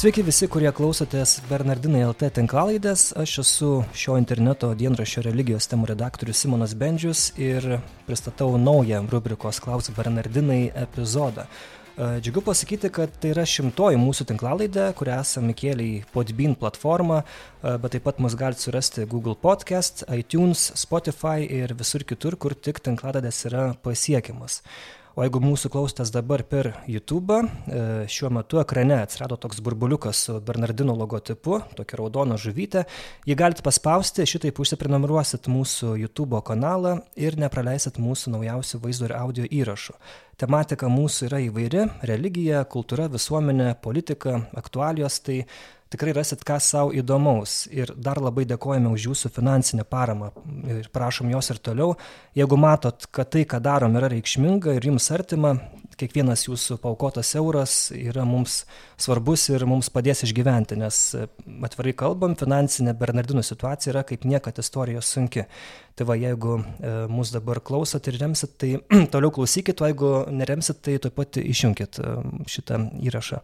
Sveiki visi, kurie klausotės Bernardinai LT tinklalaidės. Aš esu šio interneto dienraščio religijos temų redaktorius Simonas Bendžius ir pristatau naują rubrikos Klaus Bernardinai epizodą. E, džiugu pasakyti, kad tai yra šimtoji mūsų tinklalaidė, kurią esame kėlę į Podbean platformą, e, bet taip pat mus galite surasti Google Podcast, iTunes, Spotify ir visur kitur, kur tik tinklalaidės yra pasiekiamas. O jeigu mūsų klausotės dabar per YouTube, e, šiuo metu ekrane atsirado toks burbuliukas su Bernardino logotipu, tokia raudona žuvytė, jį galite paspausti, šitaip užsiprenumeruosit mūsų YouTube kanalą ir nepraleisit mūsų naujausių vaizdo ir audio įrašų. Tematika mūsų yra įvairi - religija, kultūra, visuomenė, politika, aktualijos, tai tikrai rasit ką sau įdomaus ir dar labai dėkojame už jūsų finansinę paramą ir prašom jos ir toliau. Jeigu matot, kad tai, ką darom, yra reikšminga ir jums artima, kiekvienas jūsų paukotas euras yra mums svarbus ir mums padės išgyventi, nes atvirai kalbam, finansinė Bernardinų situacija yra kaip niekad istorijos sunki. Tai va, jeigu e, mus dabar klausot ir remsit, tai toliau klausykit, o jeigu neremsit, tai taip pat išjungit e, šitą įrašą.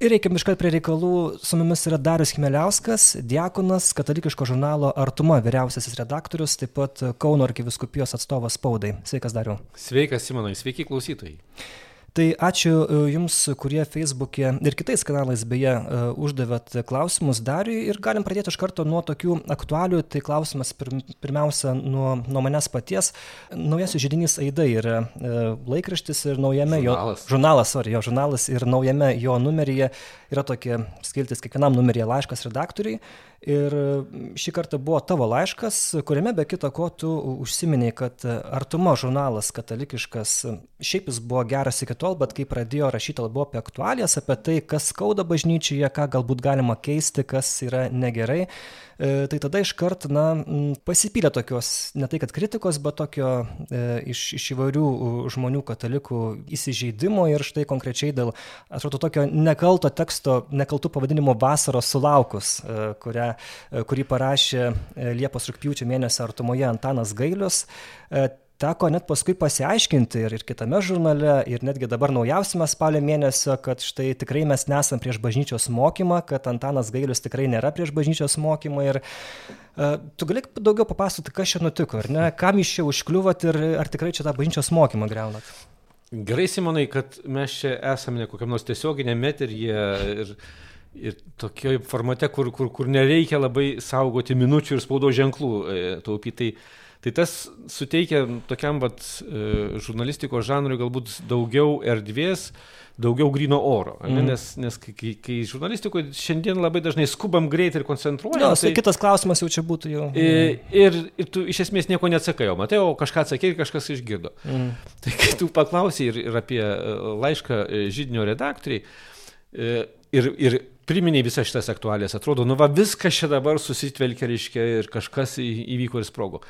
Ir reikiam iškart prie reikalų. Su mumis yra Darius Chmeliauskas, diakonas, katalikiško žurnalo Artuma vyriausiasis redaktorius, taip pat Kauno arkiviskupijos atstovas spaudai. Sveikas, Dariu. Sveikas, Simonai, sveiki klausytojai. Tai ačiū e, Jums, kurie Facebook'e ir kitais kanalais beje e, uždavėt klausimus Dariui ir galim pradėti iš karto nuo tokių aktualių. Tai klausimas pir, pirmiausia nuo, nuo manęs paties. Naujasis žydinys Aida yra e, laikraštis ir naujame žurnalas. jo... Žurnalas, sorry, jo žurnalas ir naujame jo numeryje yra tokie skiltis kiekvienam numeryje laiškas redaktoriai. Ir šį kartą buvo tavo laiškas, kuriame be kita ko tu užsiminiai, kad Artuma žurnalas katalikiškas, šiaip jis buvo geras iki tol, bet kai pradėjo rašyti labiau apie aktualijas, apie tai, kas skauda bažnyčioje, ką galbūt galima keisti, kas yra negerai, tai tada iškart, na, pasipylė tokios, ne tai kad kritikos, bet tokio e, iš, iš įvairių žmonių katalikų įsižeidimo ir štai konkrečiai dėl, atrodo, tokio nekalto teksto, nekaltų pavadinimo vasaros sulaukus, e, kurią, kurį parašė Liepos rūpjūčio mėnesio artumoje Antanas Gailius teko net paskui pasiaiškinti ir, ir kitame žurnale, ir netgi dabar naujausiame spalio mėnesio, kad štai tikrai mes nesam prieš bažnyčios mokymą, kad Antanas Gailius tikrai nėra prieš bažnyčios mokymą. Ir uh, tu gali daugiau papasakoti, kas čia nutiko, ar ne? Kam iš čia užkliuvot ir ar tikrai čia tą bažnyčios mokymą greunat? Gerai, Simonai, kad mes čia esame ne kokiam nors tiesioginėme eteryje ir, ir tokioje formate, kur, kur, kur nereikia labai saugoti minučių ir spaudo ženklų e, taupyti. Tai Tai tas suteikia tokiam vat, e, žurnalistikos žanrui galbūt daugiau erdvės, daugiau grino oro. Mm. Nes, nes kai, kai, žurnalistikoje šiandien labai dažnai skubam greitai ir koncentruojam. No, tai kitas klausimas jau čia būtų jau. Ir, ir, ir tu iš esmės nieko neatsakai, o matai, o kažką atsakė ir kažkas išgirdo. Mm. Tai kai tu paklausai ir, ir apie e, laišką e, žydinio redaktoriai ir, ir priminiai visas šitas aktualijas, atrodo, nu va viskas čia dabar susitvelkia, reiškia, ir kažkas įvyko ir sprogo.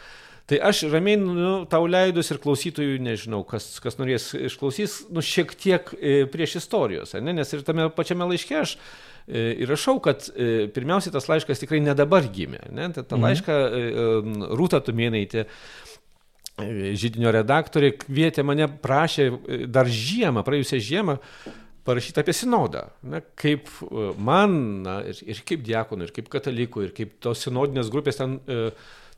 Tai aš ramiai nu, tau leidus ir klausytojų, nežinau, kas, kas norės išklausys, nu, šiek tiek e, prieš istorijos, ne? nes ir tame pačiame laiške aš e, įrašau, kad e, pirmiausiai tas laiškas tikrai ne dabar gimė. Ne? Tai tą mhm. laišką Rūta Tumėnaitė žydinio redaktorė kvietė mane, prašė dar žiemą, praėjusią žiemą, parašyti apie sinodą. Na, kaip man, na, ir, ir kaip diakonų, ir kaip katalikų, ir kaip tos sinodinės grupės ten e,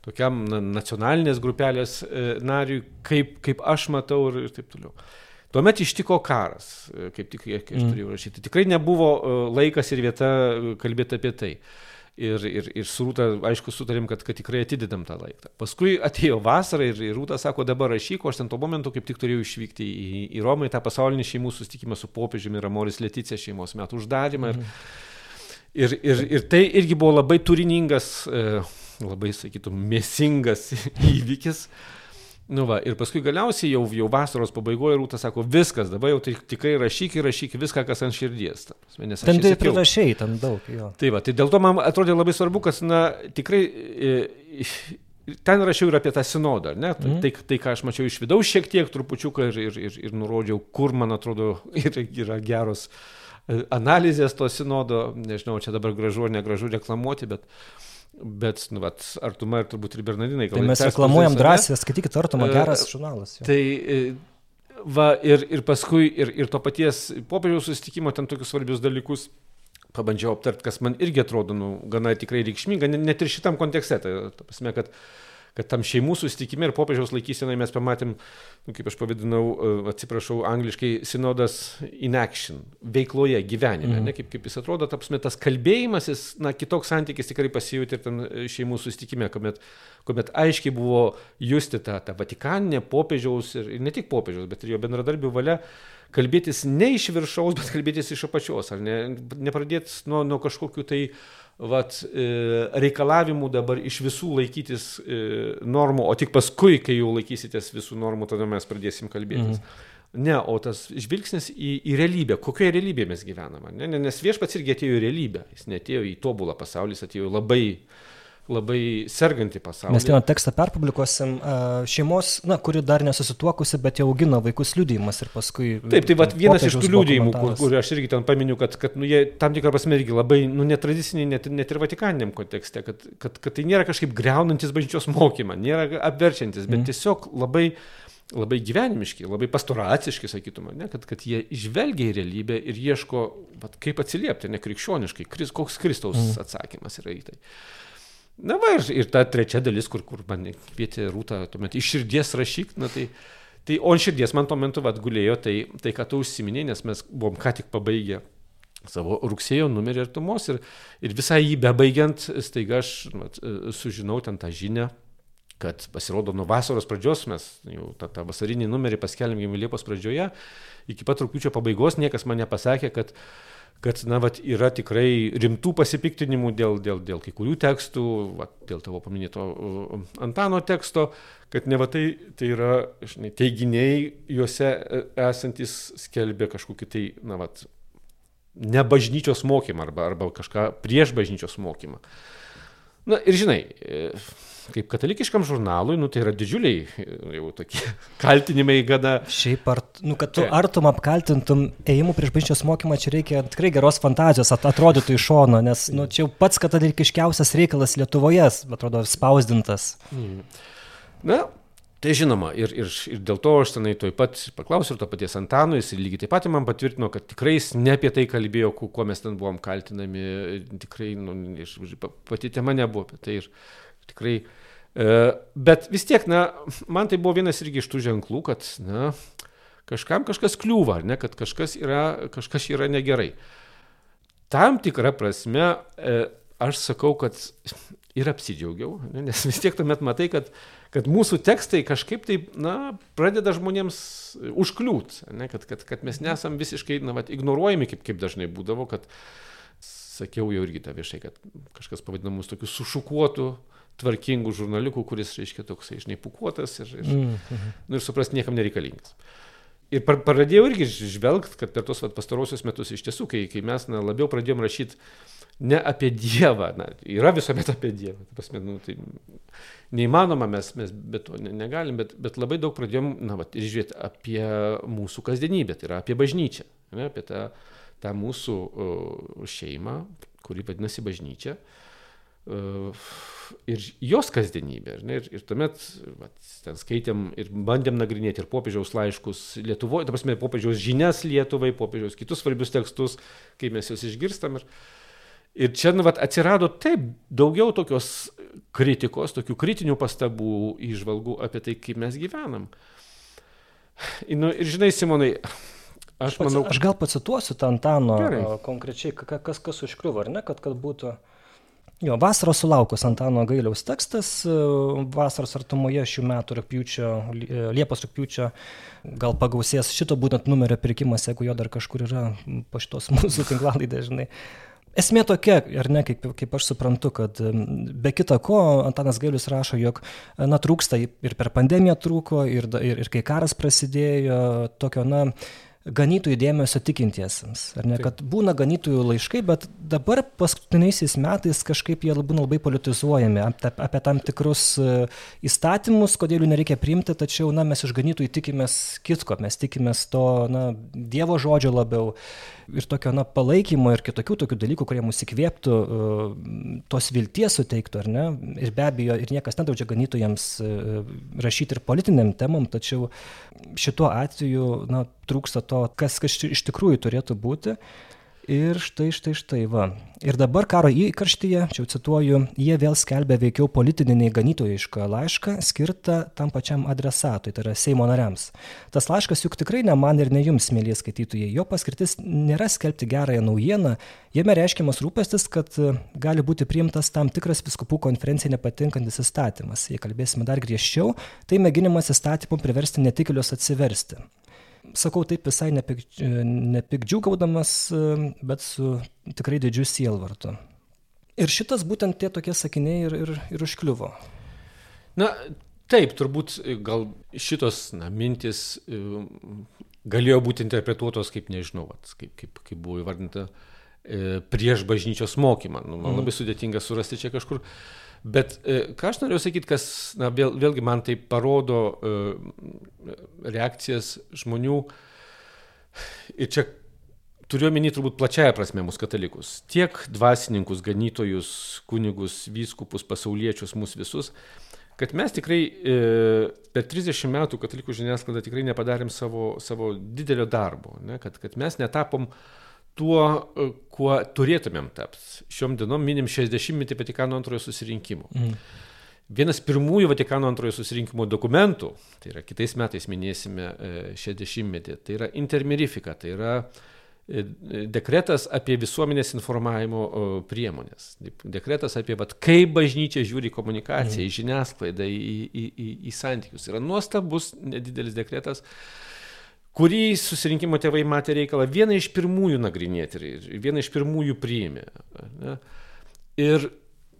tokiam nacionalinės grupelės e, nariui, kaip, kaip aš matau ir, ir taip toliau. Tuomet ištiko karas, e, kaip tik aš mm. turėjau rašyti. Tikrai nebuvo e, laikas ir vieta kalbėti apie tai. Ir, ir, ir su Rūta, aišku, sutarėm, kad, kad tikrai atidedam tą laiką. Paskui atėjo vasara ir, ir Rūta sako, dabar rašyk, o aš ten tuo momentu kaip tik turėjau išvykti į, į Romą, į tą pasaulinį šeimų susitikimą su popiežiumi ir Amoris Leticija šeimos metų uždarimą. Mm. Ir, ir, ir, tai irgi buvo labai turiningas e, labai, sakytum, mėsingas įvykis. Nu va, ir paskui galiausiai jau, jau vasaros pabaigoje Rūta sako, viskas, dabar jau tai tikrai rašyk ir rašyk viską, kas ant širdies. Nes ten tai prirašiai, ten daug jo. Tai va, tai dėl to man atrodė labai svarbu, kad, na, tikrai e, ten rašiau ir apie tą sinodą, ne? Mm. Tai, tai, ką aš mačiau iš vidaus šiek tiek trupučiuką ir, ir, ir, ir nurodžiau, kur, man atrodo, yra, yra geros e, analizės to sinodo, nežinau, čia dabar gražu ar negražu reklamuoti, bet... Bet, nu, vat, Artuma ir turbūt ir Bernardinai. Tai mes reklamuojam drąsiai, skaitykite Artumą, e, geras žurnalas. Jau. Tai, e, va, ir, ir paskui, ir, ir to paties popiežiaus susitikimo ten tokius svarbius dalykus pabandžiau aptart, kas man irgi atrodo, nu, gana tikrai reikšminga, net ir šitam kontekste. Tai, ta prasme, kad kad tam šeimų susitikime ir popiežiaus laikysenai mes pamatėm, nu, kaip aš pavadinau, e, atsiprašau, angliškai, sinodas in action, veikloje, gyvenime, mm. ne, kaip, kaip jis atrodo, tapsime tas kalbėjimasis, na, kitoks santykis tikrai pasijūti ir ten šeimų susitikime, kuomet, kuomet aiškiai buvo justi tą, tą Vatikaninę popiežiaus ir, ir ne tik popiežiaus, bet ir jo bendradarbių valia kalbėtis ne iš viršaus, bet kalbėtis iš apačios, ar ne, nepradėti nuo, nuo kažkokių tai uh, vat, e, reikalavimų dabar iš visų laikytis e, normų, o tik paskui, kai jau laikysitės visų normų, tada mes pradėsim kalbėtis. Mhm. Ne, o tas žvilgsnis į, į realybę, kokioje realybėje mes gyvename. Ne? Nes viešpats irgi atėjo į realybę, jis netėjo į tobulą pasaulį, jis atėjo labai uh, labai serganti pasaulį. Mes vieną tekstą perpublikuosim šeimos, na, kuri dar nesusituokusi, bet jau augina vaikus liūdėjimas ir paskui... Taip, tai vat, vienas iš tų liūdėjimų, kur, kur aš irgi ten paminiu, kad, kad nu, jie tam tikrą prasme irgi labai nu, netradiciniai, net, net ir vatikaniniam kontekste, kad, kad, kad tai nėra kažkaip greunantis bažnyčios mokymą, nėra apverčiantis, bet mm. tiesiog labai labai gyvenimiški, labai pastoraciški, sakytume, ne, kad, kad jie žvelgia į realybę ir ieško, vat, kaip atsiliepti, nekrikščioniškai, kris, koks Kristaus mm. atsakymas yra į tai. Na va, ir, ir ta trečia dalis, kur, kur man kvietė rūta, tuomet iš širdies rašyk, na tai, tai o ant širdies man tuo metu atgulėjo tai, tai ką tu užsiminėjai, nes mes buvom ką tik pabaigę savo rugsėjo numerį artumos ir, ir visai jį bebaigiant, staiga aš vat, sužinau ten tą žinią, kad pasirodo nuo vasaros pradžios mes jau tą, tą vasarinį numerį paskelbėm Liepos pradžioje, iki pat rūpiučio pabaigos niekas man nepasakė, kad kad na, vat, yra tikrai rimtų pasipiktinimų dėl, dėl, dėl kai kurių tekstų, vat, dėl tavo paminėto uh, Antano teksto, kad ne va tai, tai yra žinai, teiginiai, juose e, esantis skelbia kažkokį tai, na, vat, ne bažnyčios mokymą arba, arba kažką prieš bažnyčios mokymą. Na ir žinai, e, kaip katalikiškam žurnalui, nu, tai yra didžiuliai jau tokie kaltinimai gana. Šiaip, ar, nu, kad tu artum apkaltintum ėjimu prieš bažnyčios mokymą, čia reikia tikrai geros fantazijos, at, atrodytų iš šono, nes nu, čia jau pats katalikiškiausias reikalas Lietuvoje, atrodo, spausdintas. Mm. Na, Tai žinoma, ir, ir, ir dėl to aš tenai toj pat paklausiau ir to paties Antano, jis lygiai taip pat man patvirtino, kad tikrai jis ne apie tai kalbėjo, kuo mes ten buvom kaltinami, tikrai nu, pati tema nebuvo apie tai. Ir, tikrai. E, bet vis tiek, na, man tai buvo vienas irgi iš tų ženklų, kad, na, kažkam kažkas kliūva, ne, kad kažkas yra, kažkas yra negerai. Tam tikrą prasme e, aš sakau, kad ir apsidžiaugiau, ne, nes vis tiek tuomet matai, kad, kad mūsų tekstai kažkaip taip, na, pradeda žmonėms užkliūt, ne, kad, kad, kad mes nesam visiškai, na, vat, ignoruojami, kaip, kaip dažnai būdavo, kad sakiau jau irgi tą viešai, kad kažkas pavadina mus tokiu sušukuotu, tvarkingų žurnaliukų, kuris, reiškia, toksai, žinai, pukuotas ir, ir, mm nu, ir suprast niekam nereikalingas. Ir pradėjau irgi žvelgti, kad per tos vat, pastarosius metus iš tiesų, kai, kai mes na, labiau pradėjom rašyti ne apie Dievą, na, yra visuomet apie Dievą, pasme, nu, tai neįmanoma, mes, mes be to negalim, bet, bet labai daug pradėjom na, vat, ir žiūrėti apie mūsų kasdienybę, tai yra apie bažnyčią, ne, apie tą, tą mūsų šeimą, kuri vadinasi bažnyčia. Ir jos kasdienybė. Ir, ir tuomet vat, ten skaitėm ir bandėm nagrinėti ir popiežiaus laiškus Lietuvoje, ta prasme, popiežiaus žinias Lietuvai, popiežiaus kitus svarbius tekstus, kai mes juos išgirstam. Ir, ir čia nu, vat, atsirado taip daugiau tokios kritikos, tokių kritinių pastabų, išvalgų apie tai, kaip mes gyvenam. Nu, ir žinai, Simonai, aš, aš manau. Aš gal pacituosiu tą Antano Gerai. konkrečiai, kas, kas užkliuvo, ar ne, kad, kad būtų. Jo, vasaros sulaukus Antano Gailiaus tekstas, e, vasaros artumoje šių metų rūpiučio, e, Liepos rūpiučio, gal pagausės šito būtent numerio pirkimas, jeigu jo dar kažkur yra po šitos mūsų tinklalaidės, žinai. Esmė tokia, ar ne, kaip, kaip aš suprantu, kad be kita ko, Antanas Gailius rašo, jog, na, trūksta ir per pandemiją trūko, ir, ir, ir kai karas prasidėjo, tokio, na, ganytojų dėmesio tikintiesiems. Ar ne, Taip. kad būna ganytojų laiškai, bet dabar paskutiniaisiais metais kažkaip jie būna labai politizuojami apie, tam tikrus e, įstatymus, kodėl jų nereikia priimti, tačiau na, mes iš ganytojų tikimės kitko, mes tikimės to na, Dievo žodžio labiau ir tokio na, palaikymo ir kitokių tokių dalykų, kurie mus įkvėptų, uh, tos vilties suteiktų, ar ne? Ir be abejo, ir niekas nedraudžia ganytojams uh, rašyti ir politiniam temam, tačiau šituo atveju na, trūksta to, kas, kas iš tikrųjų turėtų būti. Ir štai, štai, štai, va. Ir dabar karo įkarštyje, čia jau cituoju, jie vėl skelbia veikiau politinį nei ganytojišką laišką skirtą tam pačiam adresatui, tai yra Seimo nariams. Tas laiškas juk tikrai ne man ir ne jums, mėlyje skaitytojai. Jo paskirtis nėra skelbti gerąją naujieną, jame reiškiamas rūpestis, kad gali būti priimtas tam tikras viskupų konferencijai nepatinkantis įstatymas. Jei kalbėsime dar griežčiau, tai mėginimas įstatymų priversti netikėlius atsiversti sakau taip visai nepik, nepikdžiugaudamas, bet su tikrai didžiu sielvartu. Ir šitas būtent tie tokie sakiniai ir, ir, ir užkliuvo. Na, taip, turbūt gal šitos na, mintis e, galėjo būti interpretuotos kaip, nežinau, vat, kaip, kaip, kaip buvo įvardinta, e, prieš bažnyčios mokymą. Nu, man mhm. labai sudėtinga surasti čia kažkur. Bet e, ką aš noriu sakyti, kas na, vėl, vėlgi man tai parodo uh, reakcijas žmonių. Ir čia turiu omeny turbūt plačiaja prasme mūsų katalikus. Tiek dvasininkus, ganytojus, kunigus, vyskupus, pasauliečius, mūsų visus. Kad mes tikrai e, per 30 metų katalikų žiniasklaidą tikrai nepadarėm savo, savo didelio darbo. Ne? Kad, kad mes netapom uh, tuo, e, kuo turėtumėm tapti. Šiom dienom minim 60-metį Vatikano antrojo susirinkimo. Mm. Vienas pirmųjų Vatikano antrojo susirinkimo dokumentų, tai yra kitais metais minėsime 60-metį, e, tai yra intermirifika, tai yra e, dekretas apie visuomenės informavimo priemonės. Dekretas apie, vat, kaip bažnyčia žiūri komunikaciją, mm. į žiniasklaidą, į, į, į, į santykius. Yra nuostabus, nedidelis dekretas. Uh, kurį susirinkimo tėvai matė reikalą vieną iš pirmųjų nagrinėti ir vieną iš pirmųjų priėmė. Ne? Ir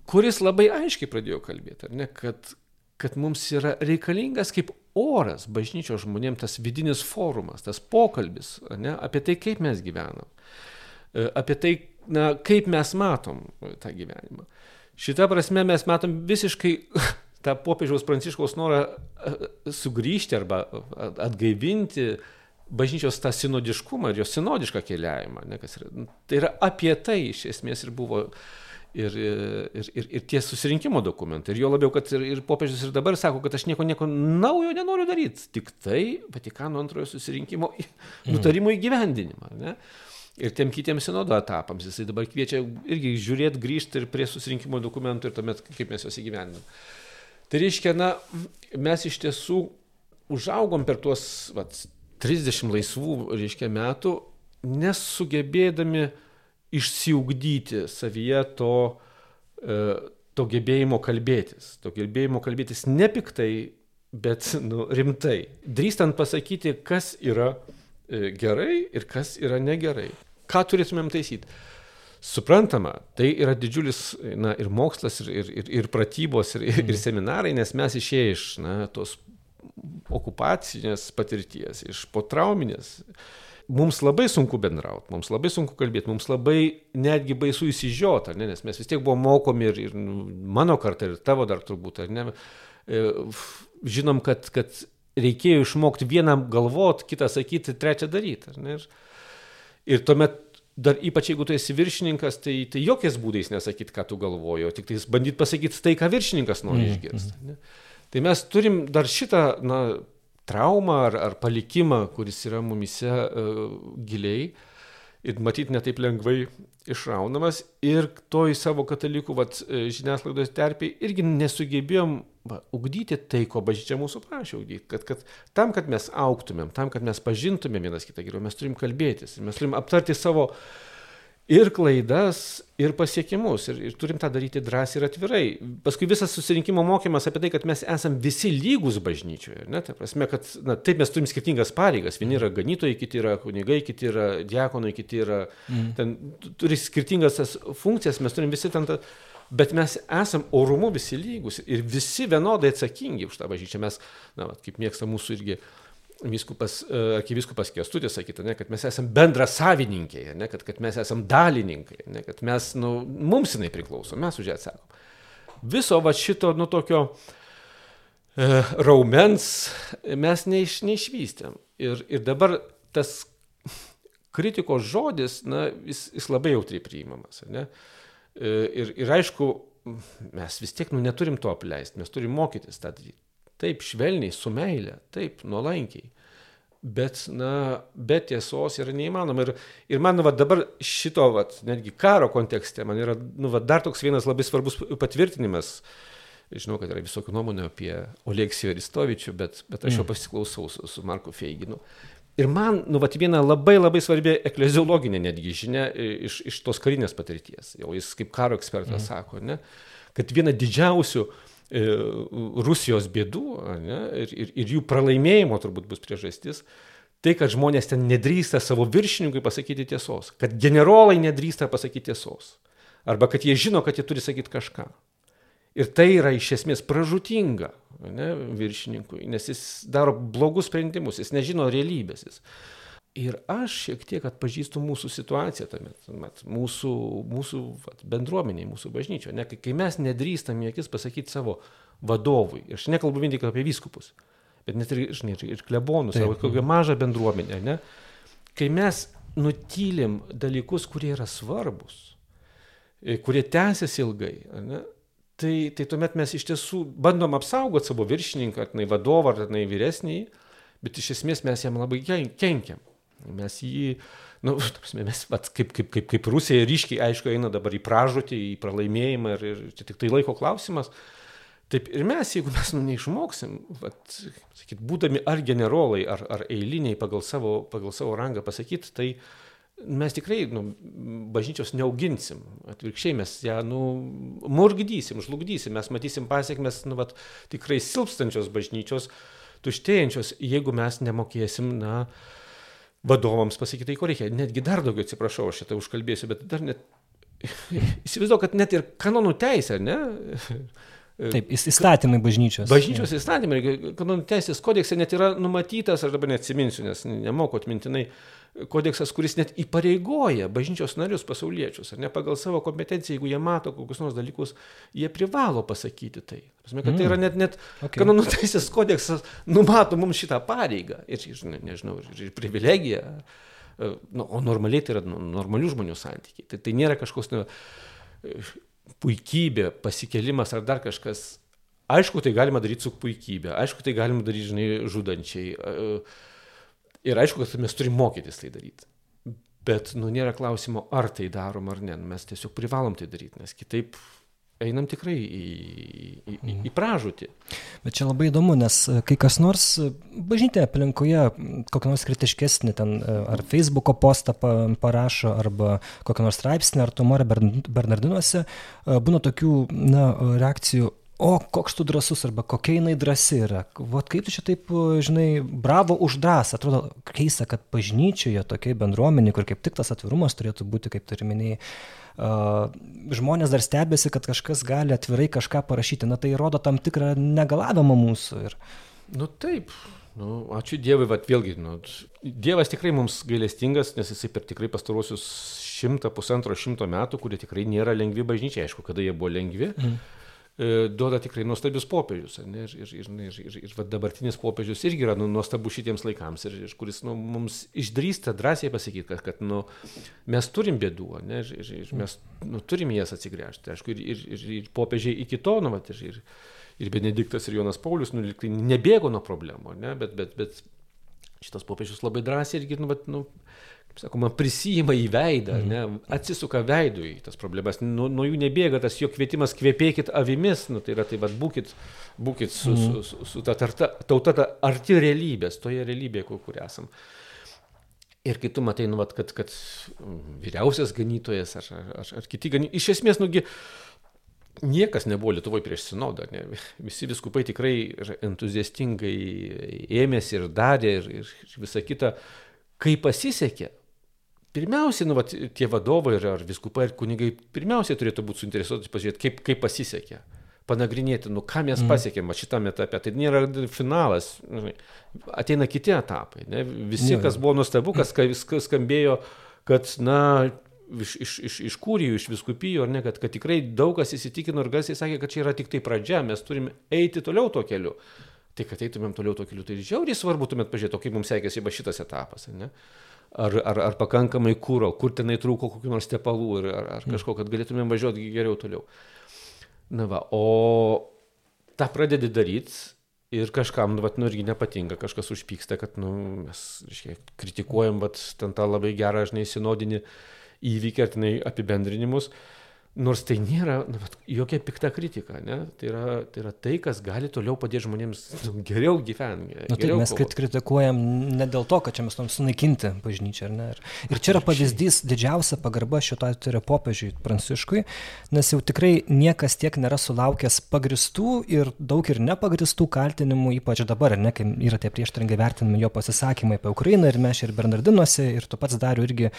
kuris labai aiškiai pradėjo kalbėti, ne, kad, kad mums yra reikalingas kaip oras bažnyčios žmonėms tas vidinis forumas, tas pokalbis ne, apie tai, kaip mes gyvenam, e, apie tai, na, kaip mes matom tą gyvenimą. Šitą prasme mes matom visiškai tą popiežiaus pranciškaus norą e, sugrįžti arba atgaivinti bažnyčios tą sinodiškumą ir jos sinodišką keliavimą. Ne, yra, nu, tai yra apie tai iš esmės ir buvo ir, ir, ir, ir tie susirinkimo dokumentai. Ir jo labiau, kad ir, ir popiežius ir dabar sako, kad aš nieko, nieko naujo nenoriu daryti, tik tai Vatikano antrojo susirinkimo mm. nutarimo įgyvendinimą. Ne? Ir tiem kitiems sinodo etapams jisai dabar kviečia irgi žiūrėti, grįžti ir prie susirinkimo dokumentų ir tuomet kaip mes juos įgyvendinam. Tai reiškia, na, mes iš tiesų užaugom per tuos vat, 30 laisvų, reiškia, metų, nesugebėdami išsiugdyti savyje to, e, to gebėjimo kalbėtis. To gebėjimo kalbėtis ne piktai, bet nu, rimtai. Drįstant pasakyti, kas yra e, gerai ir kas yra negerai. Ką turėtumėm taisyti? Suprantama, tai yra didžiulis na, ir mokslas, ir, ir, ir pratybos, ir, ir seminarai, nes mes išėję iš na, tos okupacinės patirties, iš potrauminės. Mums labai sunku bendrauti, mums labai sunku kalbėti, mums labai netgi baisu įsižiota, ne, nes mes vis tiek buvome mokomi ir, ir nu, mano kartą, ir tavo dar turbūt, ar ne, e, žinom, kad, kad reikėjo išmokti vieną galvot, kitą sakyti, trečią daryti. Ir, ir tuomet dar ypač jeigu tu esi viršininkas, tai, tai jokiais būdais nesakyti, ką tu galvoji, o tik tai bandyti pasakyti tai, ką viršininkas nori mm, išgirsti. Mm. Tai mes turim dar šitą na, traumą ar, ar palikimą, kuris yra mumise uh, giliai ir matyt netaip lengvai išraunamas ir to į savo katalikų vat, e, žiniasklaidos terpiai irgi nesugebėjom va, ugdyti tai, ko bažnyčia mūsų prašė ugdyti. Kad, kad tam, kad mes auktumėm, tam, kad mes pažintumėm vienas kitą geriau, mes turim kalbėtis mes turim aptarti savo uh, ir klaidas, ir pasiekimus. Ir, ir turim tą daryti drąsiai ir atvirai. Paskui visas susirinkimo mokymas apie tai, kad mes esame visi lygus bažnyčioje. Ne? Tai prasme, kad na, taip mes turim skirtingas pareigas. Vieni yra ganytojai, kiti yra kunigai, kiti yra diakonai, kiti yra... Mm. Ten, turi skirtingas tas funkcijas, mes turim visi ten... Ta, bet mes esam orumu visi lygus ir visi vienodai atsakingi už tą bažnyčią. Mes, na, kaip mėgsta mūsų irgi uh, Vyskupas, e, arkivyskupas Kestutis sakytų, ne, kad mes esame bendra savininkai, ne, kad, kad mes esame dalininkai, ne, kad mes, nu, mums jinai priklauso, mes už ją atsakom. Viso va šito, nu, tokio e, raumens mes neiš, neišvystėm. Ir, ir dabar tas kritikos žodis, na, jis, jis labai jautriai priimamas. Ne? E, ir, ir aišku, mes vis tiek nu, neturim to apleisti, mes turim mokytis tą daryti. Taip, švelniai, su meile, taip, nuolankiai. Bet, na, be tiesos yra neįmanoma. Ir, ir man, va, dabar šito, va, netgi karo kontekste, man yra, nu, va, dar toks vienas labai svarbus patvirtinimas. Žinau, kad yra visokių nuomonių apie Oleksijų Aristovičių, bet, bet aš jo mm. pasiklausau su, su Marku Feiginu. Ir man, nu, va, viena labai labai svarbi ekleziologinė netgi žinia iš, iš tos karinės patirties. Jau jis kaip karo ekspertas mm. sako, ne, kad viena didžiausių uh, E, Rusijos bėdų ne, ir, ir, ir jų pralaimėjimo turbūt bus priežastis, tai, kad žmonės ten nedrįsta savo viršininkui pasakyti tiesos, kad generolai nedrįsta pasakyti tiesos, arba kad jie žino, kad jie turi sakyti kažką. Ir tai yra iš esmės pražutinga ne, viršininkui, nes jis daro blogus sprendimus, jis nežino realybės. Jis. Ir aš šiek tiek atpažįstu mūsų situaciją mat, mūsų, mūsų bendruomeniai, mūsų bažnyčio. Ne, kai mes nedrįstam į akis pasakyti savo vadovui, ir aš nekalbu vien tik apie vyskupus, bet net ir, žinai, ir klebonus, savo kokią mažą bendruomenę, ne, kai mes nutylim dalykus, kurie yra svarbus, e, kurie tęsiasi ilgai, ne, tai, tai tuomet mes iš tiesų bandom apsaugoti savo viršininką, ar tai vadovą, ar tai vyresnį, bet iš esmės mes jam labai kenkiam. Mes jį, nu, mes, vat, kaip, kaip, kaip, kaip Rusija ryškiai, aišku, eina dabar į pražūtį, į pralaimėjimą ir, ir čia tik tai laiko klausimas. Taip ir mes, jeigu mes nu, neišmoksim, vat, sakyt, būdami ar generolai, ar, ar eiliniai pagal savo, pagal savo rangą pasakyti, tai mes tikrai nu, bažnyčios neauginsim. Atvirkščiai mes ją nu, murgdysim, žlugdysim, mes matysim pasiekmes nu, vat, tikrai silpstančios bažnyčios, tuštėjančios, jeigu mes nemokėsim, na, uh, vadovams pasakyti tai, ko reikia. Netgi dar daugiau atsiprašau, aš šitą užkalbėsiu, bet dar net įsivaizduoju, kad net ir kanonų teisė, ne? Taip, įstatymai bažnyčios. Bažnyčios ja. įstatymai, kanonų teisės kodekse net yra numatytas, aš dabar neatsiminsiu, nes nemoku atmintinai, uh, kodeksas, kuris net įpareigoja bažnyčios narius pasauliečius, ar ne pagal savo kompetenciją, jeigu jie mato kokius nors dalykus, jie privalo pasakyti tai. Prasme, kad mm. tai yra net, net okay. kanonų teisės kodeksas numato mums šitą pareigą ir, nežinau, ir, ir privilegiją. E, nu, o normaliai tai yra nu, normalių žmonių santykiai. Tai, tai nėra kažkoks nu, puikybė, pasikelimas ar dar kažkas. Aišku, tai galima daryti su puikybė, aišku, tai galima daryti, žinai, žudančiai. Uh, Ir aišku, kad mes turim mokytis tai daryti. Bet, nu, nėra klausimo, ar tai darom ar ne. Mes tiesiog privalom tai daryti, nes kitaip einam tikrai į, į, į, į pražūtį. Bet čia labai įdomu, nes e, kai kas nors e, bažnytė aplinkoje kokią nors kritiškesnį ten e, ar Facebook'o postą parašo, arba kokią nors straipsnį, ar Tomorė Bernardinuose, būna tokių na, reakcijų, o koks tu drąsus arba kokia jinai drąsi yra. Vat kaip tu čia taip, žinai, bravo už drąsą. Atrodo keista, kad bažnyčioje tokiai bendruomenė, kur kaip tik tas atvirumas turėtų būti, kaip turi minėjai, žmonės dar stebėsi, kad kažkas gali atvirai kažką parašyti. Na tai rodo tam tikrą negalavimą mūsų. Ir... Nu taip. Nu, ačiū Dievui, bet vėlgi, nu, Dievas tikrai mums gailestingas, nes jisai per tikrai pastarosius šimtą, pusantro šimto metų, kurie tikrai nėra lengvi bažnyčiai, aišku, kada jie buvo lengvi. Mm duoda tikrai nuostabius popiežius. Ir, ir, ir, ir, ir, ir va, dabartinis popiežius irgi yra nu, nuostabus šitiems laikams, ir, ir kuris nu, mums išdrįsta drąsiai pasakyti, kad, kad nu, mes turim bėdų, ne, ir, ir, ir mes nu, turim jas atsigręžti. Aišku, ir, ir, ir, ir popiežiai iki to, nu, va, ir, ir, ir Benediktas, ir Jonas Paulius, nu, tai nebėgo nuo problemų, ne, bet, bet, bet šitas popiežius labai drąsiai irgi, nu, bet, nu, sakoma, prisijima į veidą, mm. ne, atsisuka veidų į tas problemas, nuo, nuo jų nebėga tas jo kvietimas kvepėkit avimis, nu, tai yra tai, vad, būkit, būkit su, mm. su, su, su ta tarta, tauta ta arti realybės, toje realybėje, kur, kur esam. Ir kai tu matai, nu, vat, kad, kad vyriausias ganytojas ar, ar, ar kiti ganytojai, iš esmės, nugi, niekas nebuvo Lietuvoje prieš sinodą, ne? visi viskupai tikrai entuziastingai ėmėsi ir darė ir, ir visa kita, kai pasisekė, Pirmiausiai, nu, vat, tie vadovai ar, ar viskupai, ar kunigai, pirmiausiai turėtų būti suinteresuoti pažiūrėti, kaip, kaip pasisekė. Panagrinėti, nu, ką mes mm. pasiekėm šitame etape. Tai nėra finalas, ateina kiti etapai. Ne? Visi, kas buvo nuostabu, kas skambėjo, kad, na, iš, iš, iš, iš kūrijų, iš viskupijų, ar ne, kad, kad tikrai daug kas įsitikino ir garsiai sakė, kad čia yra tik tai pradžia, mes turime eiti toliau tuo keliu. Tai kad eitumėm toliau tuo keliu, tai žiauriai svarbu tuomet pažiūrėti, kaip mums sekėsi va šitas etapas. Ne? Ar, ar, ar pakankamai kūro, kur tenai trūko kokių nors tepalų ir, ar, ar mm. kažko, kad galėtumėm važiuoti geriau toliau. Na va, o tą pradedi daryti ir kažkam, nu, vat, nu, irgi nepatinka, kažkas užpyksta, kad, nu, mes, reiškia, kritikuojam, vat, ten tą labai gerą, žinai, sinodinį įvykį, ar tenai apibendrinimus. Nors tai nėra nu, jokia pikta kritika, ne? tai, yra, tai yra tai, kas gali toliau padėti žmonėms nu, geriau gyventi. Na, taip, mes kovot. kritikuojam ne dėl to, kad čia mes norim sunaikinti bažnyčią, ar ne? Ir, ir čia yra pavyzdys didžiausia pagarba šito atveju Popiežiui Pranciškui, nes jau tikrai niekas tiek nėra sulaukęs pagristų ir daug ir nepagristų kaltinimų, ypač dabar, ne, kai yra tie prieštaringai vertinami jo pasisakymai apie Ukrainą ir mes ir Bernardinuose, ir tu pats dariu irgi e,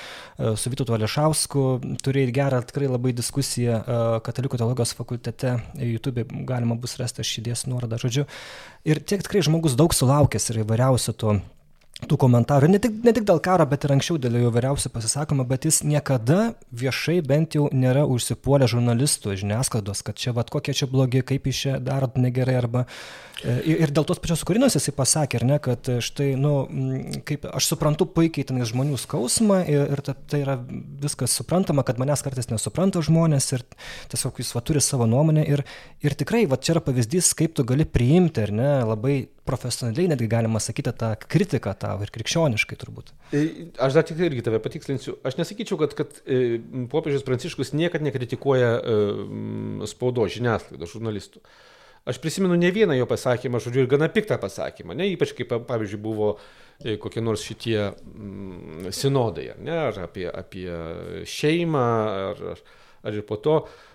su Vytu Ališausku turėjai gerą tikrai labai diskusiją diskusiją e, Katalikų teologijos fakultete, YouTube galima bus rasti, aš įdėsiu nuorodą žodžiu. Ir tiek tikrai žmogus daug sulaukęs ir įvairiausių tų tų komentarų, ne tik, ne tik dėl karo, bet ir anksčiau dėl jo vyriausių pasisakymų, bet jis niekada viešai bent jau nėra užsipuolę žurnalistų, žiniasklaidos, kad čia vad kokie čia blogi, kaip iš čia darot negerai arba E, ir dėl tos pačios Kurinos jisai pasakė, ar ne, kad štai, nu, kaip aš suprantu puikiai tenais žmonių skausmą ir, ir tai yra viskas suprantama, kad manęs kartais nesupranta žmonės ir tiesiog jis va turi savo nuomonę ir, ir tikrai va čia yra pavyzdys, kaip tu gali priimti, ar ne, labai profesionaliai netgi galima sakyti tą kritiką tau ir krikščioniškai turbūt. E, aš dar tik irgi tave patikslinsiu. Aš nesakyčiau, kad, kad e, popiežius Pranciškus niekad nekritikuoja e, spaudo žiniasklaidos žurnalistų. Aš prisimenu ne vieną jo pasakymą, žodžiu, ir gana piktą pasakymą, ne, ypač kaip, pavyzdžiui, buvo kokie nors šitie mm, sinodai, ne, ar apie, apie šeimą, ar, ar, ar ir po to. E,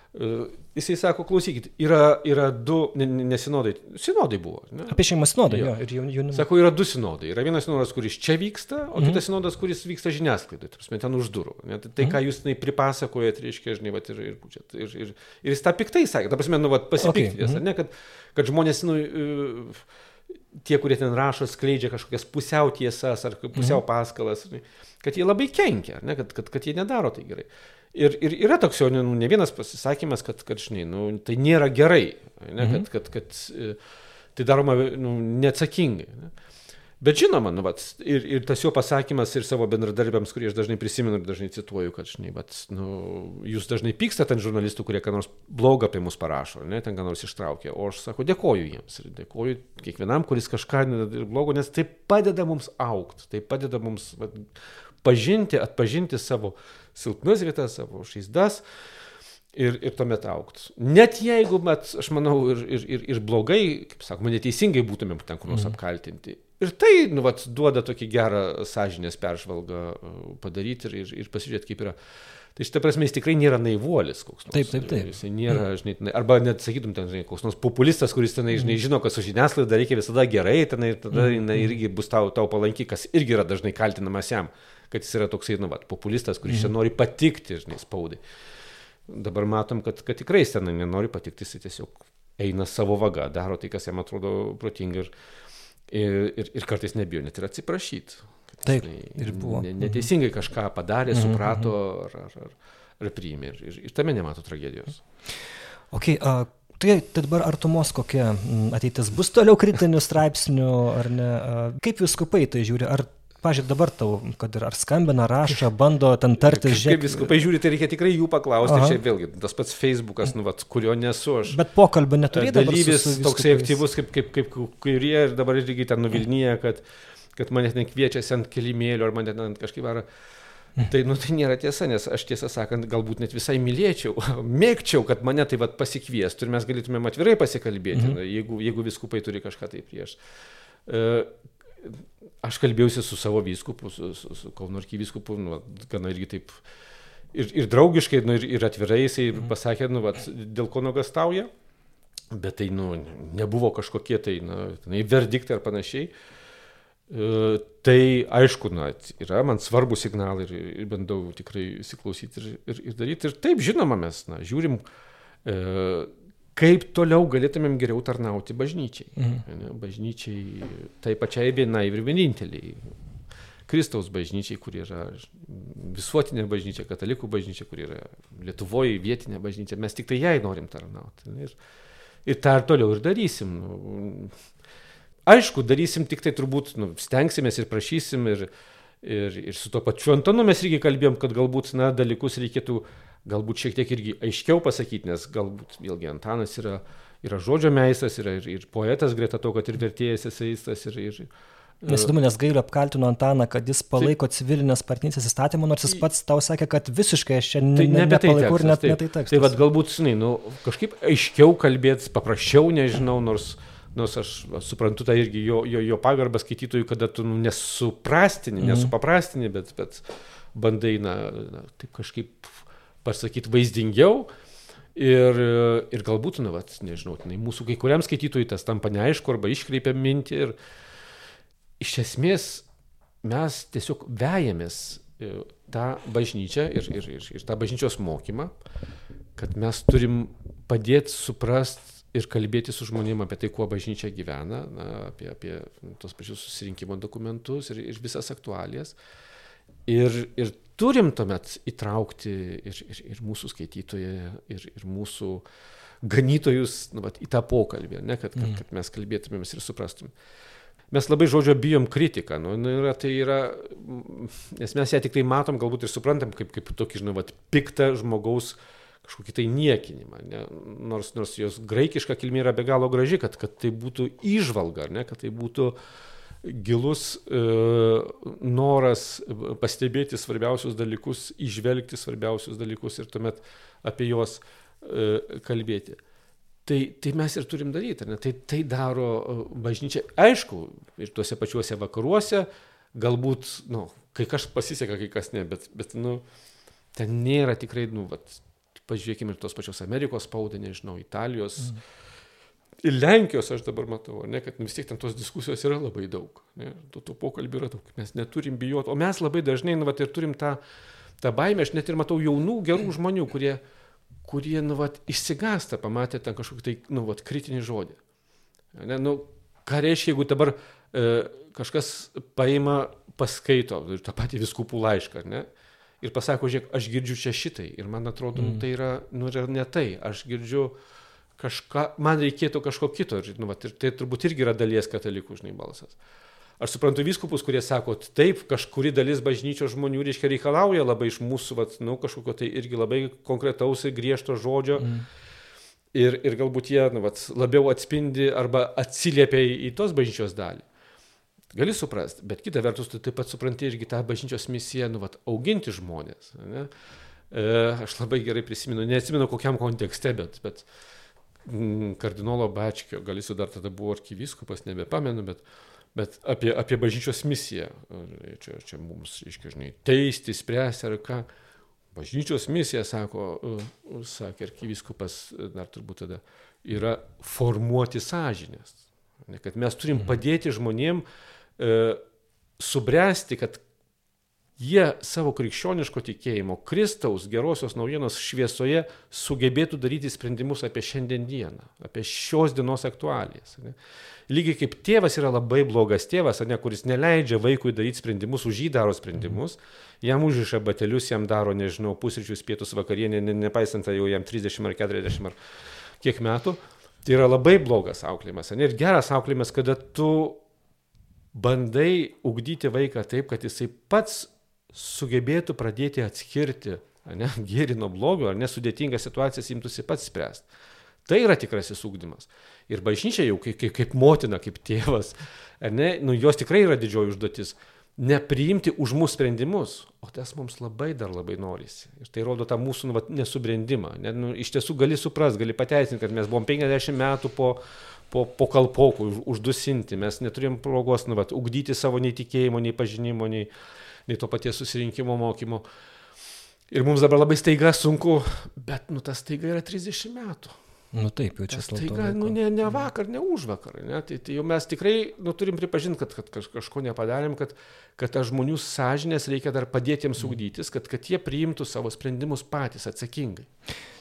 jisai sako, klausykit, yra, yra du, nesinodai, sinodai buvo. Ne? Apie šeimą sinodą, jo, ir jaunimą. Sako, yra du sinodai. Yra vienas sinodas, kuris čia vyksta, o mhm. kitas sinodas, kuris vyksta žiniasklaidoje, tarsi ten už durų. Ne? Tai, tai mhm. ką jūs tai pripasakojat, reiškia, žinai, vat, ir, ir, ir, ir, ir jis tą piktai sakė, ta prasme, nu, vat, pasipiktęs, okay. mhm. ne, kad, kad žmonės, nu, tie, kurie ten rašo, skleidžia kažkokias pusiau tiesas ar pusiau mhm. paskalas, kad jie labai kenkia, ne, kad, kad, kad jie nedaro tai gerai. Ir, ir yra toks jau nu, ne vienas pasisakymas, kad, kad žinai, nu, tai nėra gerai, ne, kad, kad, kad, kad e, tai daroma nu, neatsakingai. Ne. Bet žinoma, nu, vat, ir, ir tas jo pasakymas ir savo bendradarbiams, kurie aš dažnai prisimenu ir dažnai cituoju, kad, žinai, vat, nu, jūs dažnai pykstate ant žurnalistų, kurie ką nors blogą apie mus parašo, ne, ten ką nors ištraukia. O aš sako, dėkoju jiems ir dėkoju kiekvienam, kuris kažką blogo, nes tai padeda mums aukti, tai padeda mums vat, pažinti, atpažinti savo silpnas vietas, savo žaizdas ir, ir tuomet aukti. Net jeigu, met, aš manau, ir, ir, ir, ir blogai, kaip sakoma, neteisingai būtumėm ten kur nors mm. apkaltinti. Ir tai, nu, vat, duoda tokį gerą sąžinės peržvalgą uh, padaryti ir, ir, ir pasižiūrėti, kaip yra. Tai šitą prasme jis tikrai nėra naivuolis koks nors. Taip, taip, taip. Jis nėra, mm. žinai, arba net sakytum, ten, žinai, koks nors populistas, kuris tenai, žinai, mm. žino, kas su žiniasklaida reikia visada gerai, tenai, tada mm. jinai irgi bus tau, tau palanki, kas irgi yra dažnai kaltinamas jam. Kad jis yra toksai, nu, vat, populistas, kuris čia mhm. nori patikti, žinai, spaudai. Dabar matom, kad, kad tikrai jis ten nenori patikti, jis tiesiog eina savo vaga, daro tai, kas jam atrodo protinga ir, ir, ir, ir kartais nebijo net ir atsiprašyti. Taip, ir buvo. Ne, neteisingai kažką padarė, mhm, suprato ar, ar, ar, ar priėmė ir, ir, tame nemato tragedijos. Okay, uh, Tai, tai dabar artumos kokia ateitis bus toliau kritinių straipsnių ar ne? Kaip jūs skupai tai žiūri? Ar Pavyzdžiui, dabar tau, kad ir ar skambina, rašo, bando ten tartis, žiūrėk. Kaip viską pažiūri, tai reikia tikrai jų paklausti. Aha. Čia vėlgi tas pats Facebookas, nu, vat, kurio nesu aš. Bet pokalbio neturėjai. Dalyvis su, su toksai aktyvus, kaip, kaip, kaip kurie ir dabar irgi ten nuvilnyje, kad, kad mane ten kviečiasi ant kilimėlio ar mane ten kažkaip ar... Tai, nu, tai nėra tiesa, nes aš tiesą sakant, galbūt net visai mylėčiau, mėgčiau, kad mane tai vat, pasikviestų ir mes galėtumėm atvirai pasikalbėti, mhm. jeigu, jeigu viskupai turi kažką tai prieš. Uh, aš kalbėjausi su savo vyskupu, su, su, su Kauno arkivyskupu, nu, gana irgi taip ir, ir draugiškai, nu, ir, ir atvirai jisai mhm. pasakė, nu, vat, dėl ko nuogastauja, bet tai nu, nebuvo kažkokie tai, tai verdiktai ar panašiai. E, tai aišku, na, yra man svarbų signalai ir, ir bandau tikrai įsiklausyti ir, ir, ir daryti. Ir taip, žinoma, mes na, žiūrim, e, kaip toliau galėtumėm geriau tarnauti bažnyčiai. Mhm. Bažnyčiai, tai pačiai vienai ir vieninteliai. Kristaus bažnyčiai, kur yra visuotinė bažnyčia, katalikų bažnyčia, kur yra Lietuvoje vietinė bažnyčia, mes tik tai jai norim tarnauti. Ir, ir tą ir toliau ir darysim. Aišku, darysim tik tai turbūt, nu, stengsimės ir prašysim ir, ir, ir su tuo pačiu Antonu mes irgi kalbėjom, kad galbūt, na, dalykus reikėtų uh, galbūt šiek tiek irgi aiškiau pasakyti, nes galbūt vėlgi Antanas yra yra žodžio meistras, yra ir, ir poetas greta to, kad ir vertėjas eseistas, ir, ir, Nes įdomu, nes Gailio apkaltino Antaną, kad jis palaiko tai, civilinės partnerystės įstatymą, nors jis pats tau sakė, kad visiškai aš čia tai ne, nepalaikau ir net tai, tai tekstas. Tai vad galbūt, žinai, nu, kažkaip aiškiau kalbėti, paprasčiau, nežinau, nors, nors aš suprantu tą irgi jo, jo, jo pagarbą skaitytojui, kada tu nu, nesuprastini, mm. nesupaprastini, bet, bet bandai, na, na taip kažkaip pasakyti vaizdingiau. Ir, ir galbūt, na, vat, nežinau, tai mūsų kai kuriam skaitytojui tas tampa neaišku arba iškreipia mintį. Ir, iš esmės mes tiesiog vejamės e, tą bažnyčią ir, ir, ir, ir tą bažnyčios mokymą, kad mes turim padėti suprast ir kalbėti su žmonėmis apie tai, kuo bažnyčia gyvena, na, apie, apie tos pačius susirinkimo dokumentus ir, ir visas aktualijas. Ir, ir turim tuomet įtraukti ir, ir, ir mūsų skaitytoją, ir, ir mūsų ganytojus nu, vat, į tą pokalbį, ne, kad, kad, mm. kad mes kalbėtumėmės ir suprastumėm mes labai žodžio bijom kritiką, nu, nu, yra, tai yra, nes mes ją tik tai matom, galbūt ir suprantam kaip, kaip tokį, žinai, vat, piktą žmogaus kažkokį tai niekinimą. Ne? Nors, nors jos graikiška kilmė yra be galo graži, kad, kad tai būtų išvalga, ne? kad tai būtų gilus e, noras pastebėti svarbiausius dalykus, išvelgti svarbiausius dalykus ir tuomet apie juos e, kalbėti. Tai, tai mes ir turim daryti, ne? Tai, tai daro e, bažnyčia. Aišku, ir tuose pačiuose vakaruose, galbūt, nu, kai kas pasiseka, kai kas ne, bet, bet nu, ten nėra tikrai, nu, vat, pažiūrėkime ir tos pačios Amerikos spaudą, nežinau, Italijos. Mm. Ir Lenkijos aš dabar matau, ne, kad vis tiek ten tos diskusijos yra labai daug. Ne, tų, tų pokalbių yra daug. Mes neturim bijoti. O mes labai dažnai, nu, vat, ir turim tą, tą baimę. Aš net ir matau jaunų, gerų žmonių, kurie, kurie, nu, vat, išsigasta, pamatė ten kažkokį tai, nu, vat, kritinį žodį. Ne, nu, ką reiškia, jeigu dabar e, kažkas paima, paskaito ir tą patį viskupų laišką, ne? Ir pasako, žiūrėk, aš girdžiu čia šitai. Ir man atrodo, nu, mm. nu, tai yra, nu, yra ne tai. Aš girdžiu kažką, man reikėtų kažko kito. Ir, nu, vat, ir tai turbūt irgi yra dalies katalikų, žinai, balsas. Aš suprantu viskupus, kurie sako, taip, kažkuri dalis bažnyčios žmonių, reiškia, reikalauja labai iš mūsų, vat, nu, kažkokio tai irgi labai konkretaus ir griežto žodžio. Mm. Ir, ir galbūt jie nu, vat, labiau atspindi arba atsiliepia į, į tos bažnyčios dalį. Gali suprasti, bet kita vertus, tu taip pat supranti irgi tą bažnyčios misiją, nu, vat, auginti žmonės. Ne? E, aš labai gerai prisimenu, neatsimenu kokiam kontekste, bet, bet mm, kardinolo Bačkio, gal jis dar tada buvo arkivyskupas, nebepamenu, bet bet apie, apie bažnyčios misiją. Čia, čia mums, iškižnai, teisti, spręsti ar ką. Bažnyčios misija, sako, sakė arkiviskupas, dar turbūt tada, yra formuoti sąžinės. Kad mes turim mhm. padėti žmonėm e, subręsti, kad jie savo krikščioniško tikėjimo, Kristaus gerosios naujienos šviesoje sugebėtų daryti sprendimus apie šiandieną, apie šios dienos aktualijas. Ne? Lygiai kaip tėvas yra labai blogas tėvas, ne, kuris neleidžia vaikui daryti sprendimus, už jį daro sprendimus, jam užriša batelius, jam daro, nežinau, pusryčius, pietus, vakarienę, ne, nepaisant tai jau jam 30 ar 40 ar kiek metų. Tai yra labai blogas auklėjimas. Ir geras auklėjimas, kada tu bandai ugdyti vaiką taip, kad jisai pats sugebėtų pradėti atskirti ne, gėrį nuo blogio, ar nesudėtingas situacijas imtųsi pats spręsti. Tai yra tikrasis ūkdymas. Ir bažnyčia jau kaip, kaip, kaip motina, kaip tėvas, ne, nu, jos tikrai yra didžioji užduotis nepriimti už mūsų sprendimus, o tas mums labai dar labai norisi. Ir tai rodo tą mūsų nu, va, nesubrendimą. Ne, nu, iš tiesų gali suprasti, gali pateisinti, kad mes buvom 50 metų po, po, po kalpokų už, uždusinti, mes neturėjom progos nu, va, ugdyti savo nei tikėjimo, nei pažinimo, nei, nei to paties susirinkimo mokymo. Ir mums dabar labai staiga sunku, bet nu, tas staiga yra 30 metų. Nu taip, jau čia tai gal, nu, ne, ne vakar, ne už vakar. Ne? Tai, tai jau mes tikrai nu, turim pripažinti, kad, kad kažko nepadarėm, kad, kad tą žmonių sąžinės reikia dar padėti jiems ugdytis, kad, kad jie priimtų savo sprendimus patys atsakingai.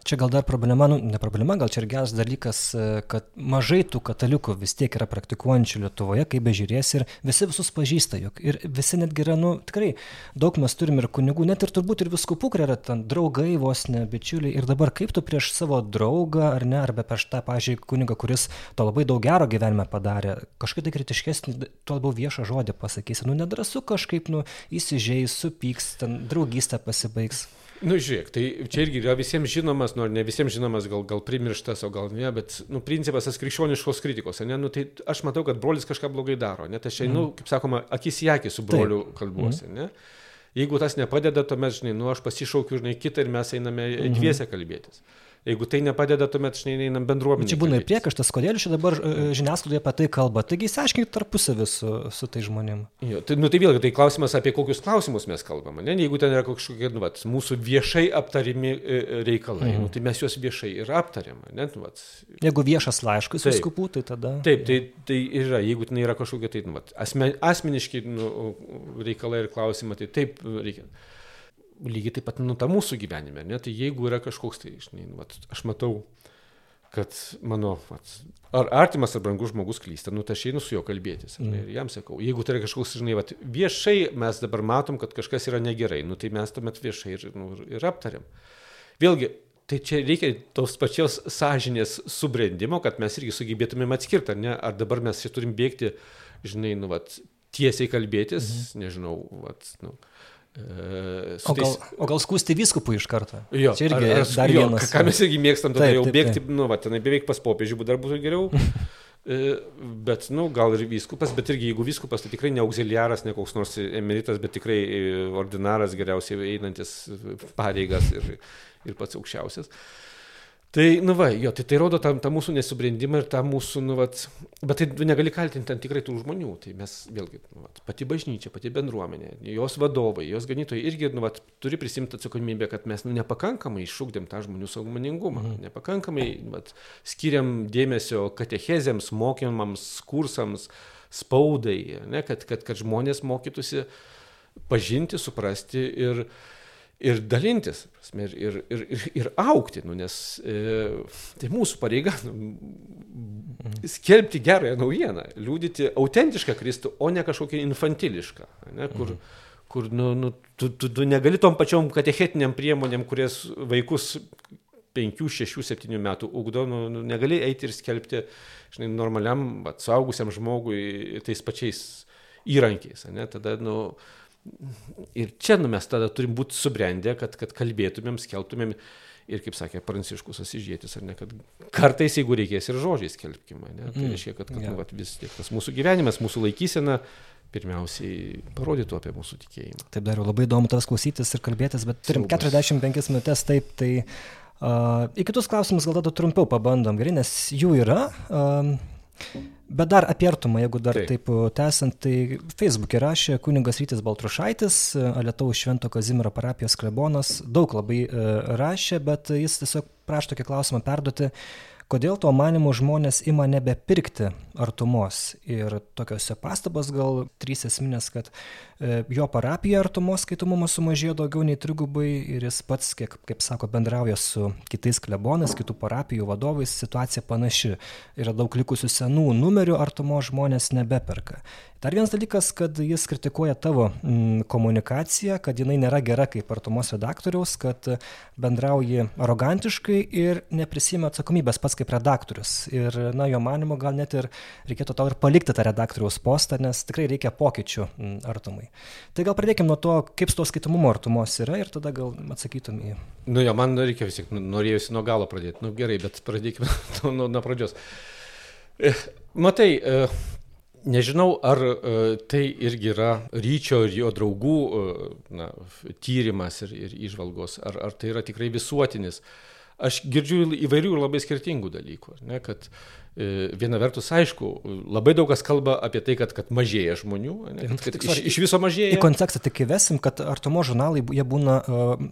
Čia gal dar problema, nu, ne problema, gal čia ir geras dalykas, e, kad mažai tų katalikų vis tiek yra praktikuojančių Lietuvoje, kaip bežiūrės ir visi visus pažįsta, juk ir visi netgi yra, nu, tikrai daug mes turime ir kunigų, net ir turbūt ir viskupų, kurie yra ten draugai, vos ne bičiuliai. Ir dabar kaip tu prieš savo draugą, ar ne, arba prieš tą, pažiūrėjau, kunigą, kuris to labai daug gero gyvenime padarė, kažkaip tai kritiškesnį, tuo labiau viešą žodį pasakysi, nu, nedrasu kažkaip, nu, įsižeis, supyks, ten draugystė pasibaigs. Nu, žiūrėk, tai čia irgi yra visiems žinomas, nors ne visiems žinomas, gal, gal primirštas, o gal ne, bet, nu, principas tas krikščioniškos kritikos, ne, nu, tai aš matau, kad brolis kažką blogai daro, ne, tai aš mm. kaip sakoma, akis į akį su broliu Taip. kalbuosi, mm. ne. Jeigu tas nepadeda, tuomet, žinai, nu, aš pasišaukiu, žinai, kitą ir mes einame mm -hmm. dviese kalbėtis. Jeigu tai nepadeda, tuomet žinai, einam bendruomenė. Čia būna ir priekaštas, kodėl čia dabar e, žiniasklaidoje apie tai kalba. Taigi įsiaiškinkit tarpusavį su, su tai žmonėmis. Jo, tai, nu, tai vėlgi, tai klausimas apie kokius klausimus mes kalbame. Ne? Jeigu ten yra kažkokie, nu, vat, mūsų viešai aptarimi e, reikalai, mhm. nu, tai mes juos viešai ir aptariam. Ne? Nu, vat. Jeigu viešas laiškas viskupų, tai tada. Taip, tai, tai yra, jeigu ten yra kažkokie tai nu, vat, asmen, asmeniški nu, reikalai ir klausimai, tai taip reikia lygiai taip pat nu, ta mūsų gyvenime. Ne? Tai jeigu yra kažkoks, tai žinai, nu, vat, aš matau, kad mano vat, ar artimas ar brangus žmogus klysta, nu tai aš einu su juo kalbėtis. Mm. Ir jam sakau, jeigu tai yra kažkoks, žinai, vat, viešai mes dabar matom, kad kažkas yra negerai, nu tai mes tuomet viešai ir, nu, ir aptariam. Vėlgi, tai čia reikia tos pačios sąžinės subrendimo, kad mes irgi sugebėtumėm atskirti, ar ne, ar dabar mes čia turim bėgti, žinai, nu, vat, tiesiai kalbėtis, mm. nežinau, vat, nu, E, o gal, o gal skūsti viskupui iš karto? Jo, čia irgi ar, ar, dar jo, vienas. Ką mes irgi mėgstam, tada taip, jau taip, bėgti, taip. nu, va, tenai beveik pas popiežių dar būtų geriau. Bet, nu, gal ir vyskupas, bet irgi jeigu vyskupas, tai tikrai ne auxiliaras, ne koks nors emeritas, bet tikrai ordinaras geriausiai einantis pareigas ir, ir pats aukščiausias. Uh, Tai, nu va, jo, tai tai rodo tą, tą mūsų nesubrendimą ir tą mūsų, nu va, bet tai negali kaltinti ten tikrai tų žmonių. Tai mes, vėlgi, nu, vat, pati bažnyčia, pati bendruomenė, jos vadovai, jos ganytojai irgi, nu va, turi prisimti atsakomybę, kad mes nu, nepakankamai iššūkdėm tą žmonių saugumoningumą, mhm. nepakankamai nu, va, skiriam dėmesio katechezėms, mokymams, kursams, spaudai, ne, kad, kad, kad žmonės mokytųsi pažinti, suprasti ir, ir dalintis, prasme, ir, ir, ir, ir, aukti, nu, nes e, tai mūsų pareiga nu, skelbti gerąją naujieną, liūdyti autentišką Kristų, o ne kažkokią infantilišką, ne, kur, mhm. kur nu, nu, tu, tu, tu negali tom pačiom katechetiniam priemonėm, kurias vaikus 5, 6, 7 metų ugdo, nu, nu, negali eiti ir skelbti žinai, normaliam, suaugusiam žmogui tais pačiais įrankiais. Ne, tada, nu, Ir čia nu, mes tada turim būti subrendę, kad, kad kalbėtumėm, skelbtumėm ir, kaip sakė Pranciškus Asižėtis, ar ne, kad kartais, jeigu reikės, ir žodžiais skelbkime. Ne? Tai mm. reiškia, kad, kad ja. nu, vat, vis tiek tas mūsų gyvenimas, mūsų laikysena pirmiausiai parodytų apie mūsų tikėjimą. Taip, dariau labai įdomu tavęs klausytis ir kalbėtis, bet turim Saubas. 45 minutės, taip, tai uh, į kitus klausimus gal tada trumpiau pabandom, gerai, nes jų yra. Uh, Bet dar apie artumą, jeigu dar taip, taip tęsant, tai Facebook'e rašė kuningas Rytis Baltrušaitis, Lietuvos Švento Kazimiero parapijos klebonas, daug labai rašė, bet jis tiesiog prašo tokį klausimą perduoti, kodėl tuo manimu žmonės ima nebepirkti artumos. Ir tokios pastabos gal trys esminės, kad e, jo parapija artumos skaitomumas sumažėjo daugiau nei trigubai ir jis pats, kiek, kaip sako, bendrauja su kitais klebonais, kitų parapijų vadovais, situacija panaši. Yra daug likusių senų numerių, artumos žmonės nebeperka. Dar vienas dalykas, kad jis kritikuoja tavo mm, komunikaciją, kad jinai nėra gera kaip artumos redaktoriaus, kad bendrauji arogantiškai ir neprisima atsakomybės pats kaip redaktorius. Ir, na, jo manimo, gal net ir reikėtų tau ir palikti tą redaktoriaus postą, nes tikrai reikia pokyčių mm, artumai. Tai gal pradėkime nuo to, kaip su to skaitomumo artumos yra ir tada gal atsakytum į... Nu jo, man reikia vis tiek, nu, norėjusi nuo galo pradėti. Nu gerai, bet pradėkime nuo, nuo pradžios. Eh, matai, eh, Nežinau, ar uh, tai irgi yra ryčio ir jo draugų uh, na, tyrimas ir, ir išvalgos, ar, ar tai yra tikrai visuotinis. Aš girdžiu įvairių ir labai skirtingų dalykų, ne, kad E, viena vertus, aišku, labai daug kas kalba apie tai, kad, kad mažėja žmonių, ne, kad, kad iš, iš viso mažėja. Į kontekstą tik įvesim, kad artumo žurnalai, jie būna uh,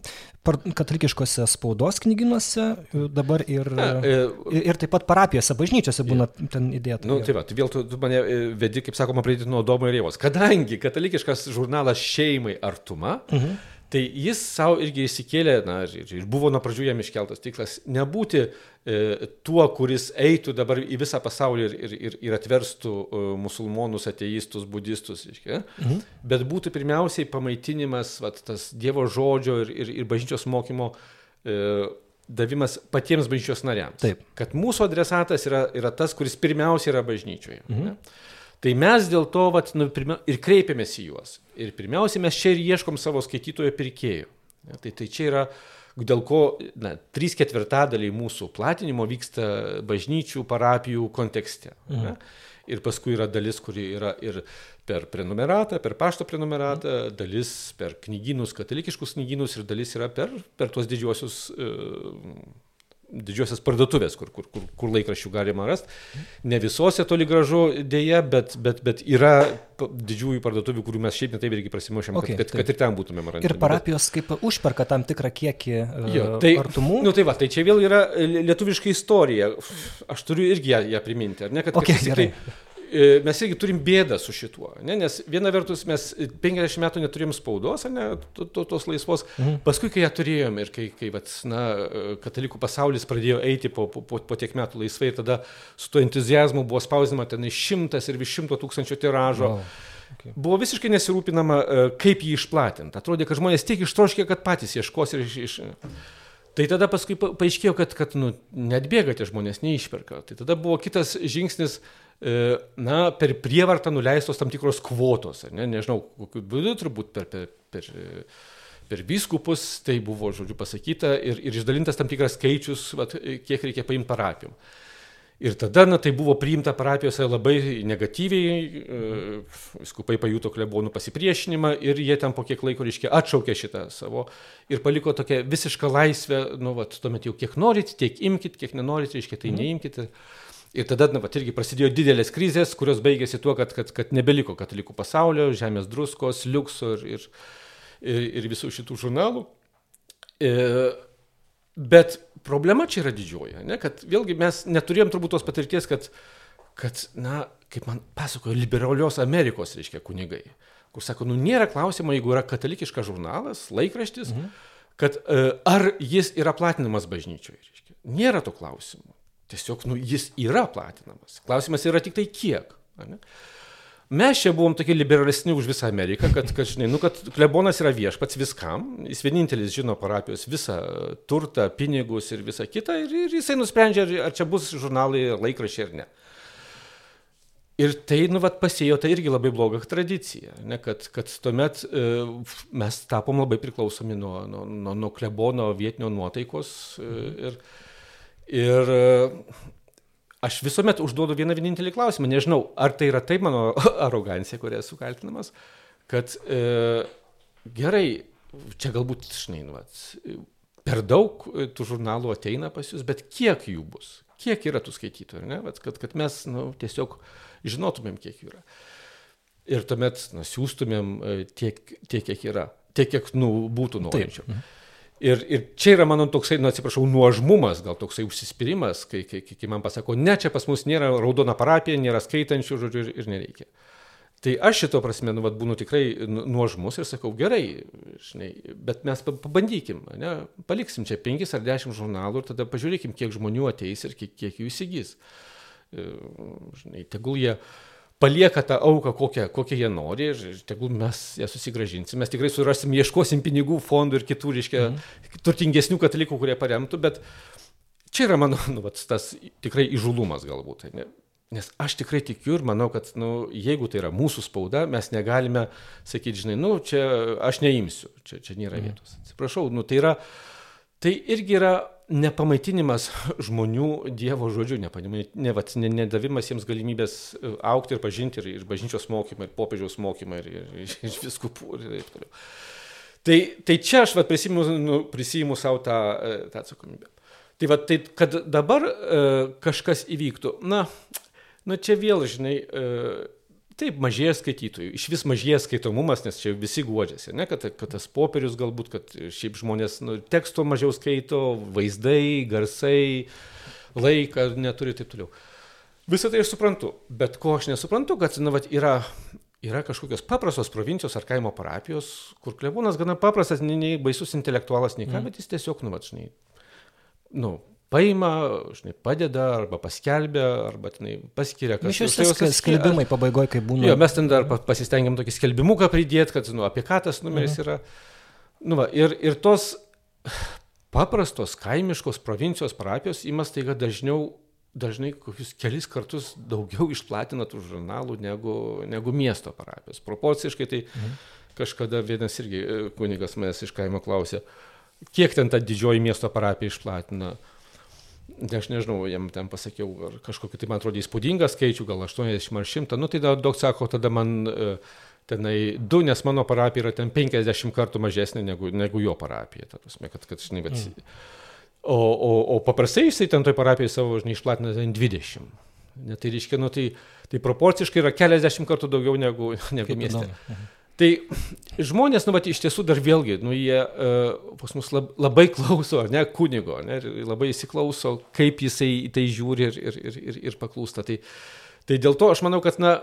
katalikiškose spaudos knyginuose dabar ir, Na, e, ir taip pat parapijose, bažnyčiose būna ja. ten įdėta. Na, nu, tai va, tai vėl tu, tu mane vedi, kaip sakoma, pradėti nuo Domo ir Jėvos. Kadangi katalikiškas žurnalas šeimai artuma, mhm. Tai jis savo irgi įsikėlė, na, ir, buvo nuo pradžių jam iškeltas tiklas, nebūti e, tuo, kuris eitų dabar į visą pasaulį ir, ir, ir, ir atverstų e, musulmonus, ateistus, budistus, iškia, mhm. bet būtų pirmiausiai pamaitinimas, vat, tas Dievo žodžio ir, ir, ir bažnyčios mokymo e, davimas patiems bažnyčios nariams. Taip. Kad mūsų adresatas yra, yra tas, kuris pirmiausia yra bažnyčioje. Mhm. Ne? Tai mes dėl to vat, nu, pirmia, ir kreipiamės į juos. Ir pirmiausia, mes čia ir ieškom savo skaitytojo pirkėjų. Ne, tai, tai čia yra, dėl ko na, trys ketvirtadaliai mūsų platinimo vyksta bažnyčių, parapijų kontekste. Mhm. Ne? Ir paskui yra dalis, kuri yra ir per prenumeratą, per pašto prenumeratą, mhm. dalis per knygynus, katalikiškus knygynus ir dalis yra per, per tuos didžiuosius uh, didžiosios parduotuvės, kur, kur, kur, kur laikraščių galima rasti. Ne visose toli gražu dėja, bet, bet, bet yra didžiųjų parduotuvių, kurių mes šiaip netaip irgi prasimušėm, okay, kad, kad, kad ir ten būtumėm randi. Ir parapijos kaip užperka tam tikrą kiekį jo, tai, artumų. Nu, tai va, tai čia vėl yra lietuviška istorija. Aš turiu irgi ją, ją priminti, ar ne? Kad, okay, kad, tai, E, mes irgi turim bėdą su šituo, ne? nes viena vertus mes 50 metų neturėjom spaudos, ne, tos laisvos, mhm. paskui kai ją turėjom ir kai, kai vat, na, katalikų pasaulis pradėjo eiti po, po, po tiek metų laisvai tada su tuo entuzijazmu buvo spausdinama ten šimtas ir virš šimto tūkstančio tiražo. Wow. Okay. Buvo visiškai nesirūpinama, e, kaip jį išplatinti. Atrodė, kad žmonės tiek ištroškė, kad patys ieškos ir iš... iš Tai tada paskui paaiškėjo, kad, kad nu, net bėga tie žmonės, neišperka. Tai tada buvo kitas žingsnis, E, na, per prievartą nuleistos tam tikros kvotos, ne, nežinau, kokiu būdu, turbūt per, per, per, per biskupus tai buvo, žodžiu, pasakyta ir, ir išdalintas tam tikras skaičius, vat, kiek reikia paimti parapijom. Ir tada, na, tai buvo priimta parapijose labai negatyviai, e, skupai pajuto klebonų pasipriešinimą ir jie ten po kiek laiko, reiškia, atšaukė šitą savo ir paliko tokią visišką laisvę, nu, va, tuomet jau kiek norit, tiek imkite, kiek nenorit, reiškia, tai mhm. neimkite. Mm. Ir tada, na, va, irgi prasidėjo didelės krizės, kurios baigėsi tuo, kad, kad, kad nebeliko katalikų pasaulio, žemės druskos, liukso ir, ir, ir, ir visų šitų žurnalų. E, bet problema čia yra didžioji, ne, kad vėlgi mes neturėjom turbūt tos patirties, kad, kad, na, kaip man pasakojo, liberalios Amerikos, reiškia, kunigai, kur sako, nu, nėra klausimo, jeigu yra katalikiškas žurnalas, laikraštis, mhm. kad e, ar jis yra platinamas bažnyčioje, reiškia. Nėra to klausimo. Tiesiog nu, jis yra platinamas. Klausimas yra tik tai kiek. Ne? Mes čia buvom tokie liberalesni už visą Ameriką, kad, kad, žinai, nu, kad klebonas yra viešpats viskam, jis vienintelis žino parapijos visą turtą, pinigus ir visą kitą, ir, ir jisai nusprendžia, ar čia bus žurnalai, laikrašiai ar ne. Ir tai, nu, vat, pasėjo tai irgi labai blogą tradiciją, ne, kad, kad tuomet e, mes tapom labai priklausomi nuo, nuo, nuo, nuo klebono vietinio nuotaikos e, ir, Ir aš visuomet užduodu vieną vienintelį klausimą. Nežinau, ar tai yra taip mano arogancija, kuria esu kaltinamas, kad e, gerai, čia galbūt, žinai, nu, vat, per daug tų žurnalų ateina pas jūs, bet kiek jų bus? Kiek yra tų skaitytojų, ne? Vat, kad, kad mes nu, tiesiog žinotumėm, kiek jų yra. Ir tuomet nu, siūstumėm e, tiek, tiek, kiek yra, tiek, kiek nu, būtų norinčių. Taip. Ir, ir čia yra mano toksai, nu atsiprašau, nuožmumas, gal toksai užsispyrimas, kai, kai, kai man pasako, ne, čia pas mus nėra raudona parapija, nėra skaitančių, žodžiu, ir, ir nereikia. Tai aš šito prasme, nu, vat, būnu tikrai nu, nuožmus ir sakau, gerai, žinai, bet mes pabandykim, ne, paliksim čia penkis ar dešimt žurnalų ir tada pažiūrėkim, kiek žmonių ateis ir kiek, kiek jų įsigys. E, žinai, tegul jie... Uh, palieka tą auką, kokią, kokią jie nori ir tegul mes ją susigražinsim. Mes tikrai surasim, ieškosim pinigų fondų ir kitų, reiškia, mm. turtingesnių katalikų, kurie paremtų, bet čia yra mano, nu, vat, tas tikrai įžulumas galbūt. Ne? Nes aš tikrai tikiu ir manau, kad nu, jeigu tai yra mūsų spauda, mes negalime sakyti, žinai, nu, čia aš neimsiu, čia, čia nėra mhm. vietos. Atsiprašau, nu, tai, yra, tai irgi yra nepamaitinimas žmonių Dievo žodžiu, nedavimas jiems galimybės e, aukti ir pažinti ir, ir bažnyčios mokymą, ir popiežiaus mokymą, ir, ir, ir, ir viskupų ir taip toliau. Tai, tai čia aš vat, prisimu, nu, prisimu savo tą, e, tą atsakomybę. Tai, vat, tai kad dabar e, kažkas įvyktų, na, na čia vėl, žinai, e, Taip, mažėja skaitytojų, iš vis mažėja skaitomumas, nes čia visi guodžiasi, ne, kad, kad tas popierius galbūt, kad šiaip žmonės nu, teksto mažiau skaito, vaizdai, garsai, laiką neturi ir taip toliau. Visą tai aš suprantu, bet ko aš nesuprantu, kad nu, vat, yra, yra kažkokios paprastos provincijos ar kaimo parapijos, kur klebūnas gana paprastas, nei, nei baisus intelektualas, nei ką, mm. bet jis tiesiog, nu, vat, žinai, nu, paima, žinai, padeda arba paskelbia, arba tenai paskiria kažką. Iš vis skelbimai pabaigoje, kai būna. Jo, mes ten dar pasistengiam tokį skelbimuką pridėti, kad, nu, apie ką tas numeris mhm. yra. Nu, va, ir, ir tos paprastos kaimiškos provincijos parapijos įmas taiga dažniau, dažnai kokius kelis kartus daugiau išplatina tų žurnalų negu, negu miesto parapijos. Proporciškai tai mhm. kažkada vienas irgi e, kunigas manęs iš kaimo klausė, kiek ten ta didžioji miesto parapija išplatina. Aš nežinau, jam ten pasakiau, ar kažkokį, tai man atrodo, įspūdingą skaičių, gal 80 ar 100, nu tai daug sako, tada man uh, tenai du, nes mano parapija yra ten 50 kartų mažesnė negu, negu jo parapija. Ta prasme, kad, kad, žinai, bet, mm. o, o, o paprastai jisai ten toj parapijai savo, žinai, išplatina ten 20. Ne, tai reiškia, nu, tai, tai proporciškai yra keliasdešimt kartų daugiau negu, negu Kaip mieste. Mhm. Tai žmonės, nu, bet iš tiesų dar vėlgi, nu, jie uh, pas mus lab, labai klauso, ne, kunigo, ne, labai įsiklauso, kaip jisai į tai žiūri ir, ir, ir, ir, ir paklūsta. Tai, tai dėl to aš manau, kad, na,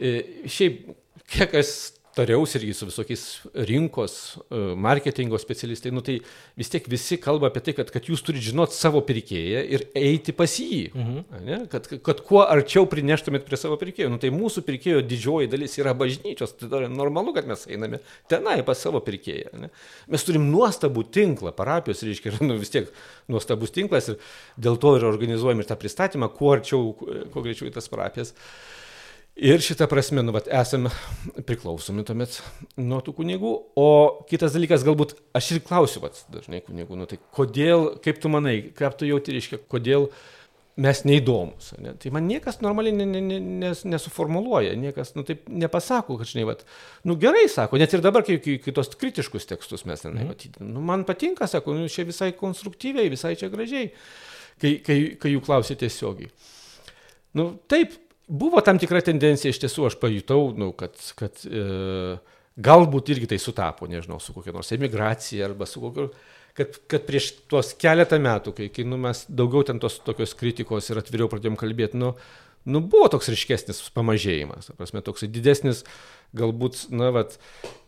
e, šiaip kiek aš tariausi irgi su visokiais rinkos, e, marketingo specialistai, nu tai vis tiek visi kalba apie tai, kad, kad jūs turite žinoti savo pirkėją ir eiti pas jį. Mhm. Ne? Kad, kad kuo arčiau prineštumėt prie savo pirkėjo. Nu tai mūsų pirkėjo didžioji dalis yra bažnyčios, tai normalu, kad mes einame tenai pas savo pirkėją. Ne? Mes turim nuostabų tinklą, parapijos, reiškia, nu, vis tiek nuostabus tinklas ir dėl to ir organizuojam ir tą pristatymą, kuo arčiau, kuo greičiau į tas parapijas. Uh, Ir šitą prasme, nu, vat, esame priklausomi tuomet nuo tų kunigų. O kitas dalykas, galbūt aš ir klausiu, vat, dažnai kunigų, nu, tai kodėl, kaip tu manai, kaip tu jauti, reiškia, kodėl mes neįdomus. Ne? Tai man niekas normaliai ne, ne, ne, nes, nesuformuluoja, niekas, nu, taip nepasako, kad, žinai, vat, nu, gerai sako, net ir dabar, kai, kai, kai tos kritiškus tekstus mes ten, mm. vat, nu, man patinka, sako, nu, čia visai konstruktyviai, visai čia gražiai, kai, kai, kai jų klausia tiesiogiai. Nu, taip, buvo tam tikra tendencija, iš tiesų aš pajutau, nu, kad, kad e, galbūt irgi tai sutapo, nežinau, su kokia nors emigracija arba su kokiu, kad, kad prieš tuos keletą metų, kai, kai nu, mes daugiau ten tos tokios kritikos ir atviriau pradėjom kalbėti, nu, nu, buvo toks ryškesnis pamažėjimas, prasme, toks didesnis, galbūt, na, vat,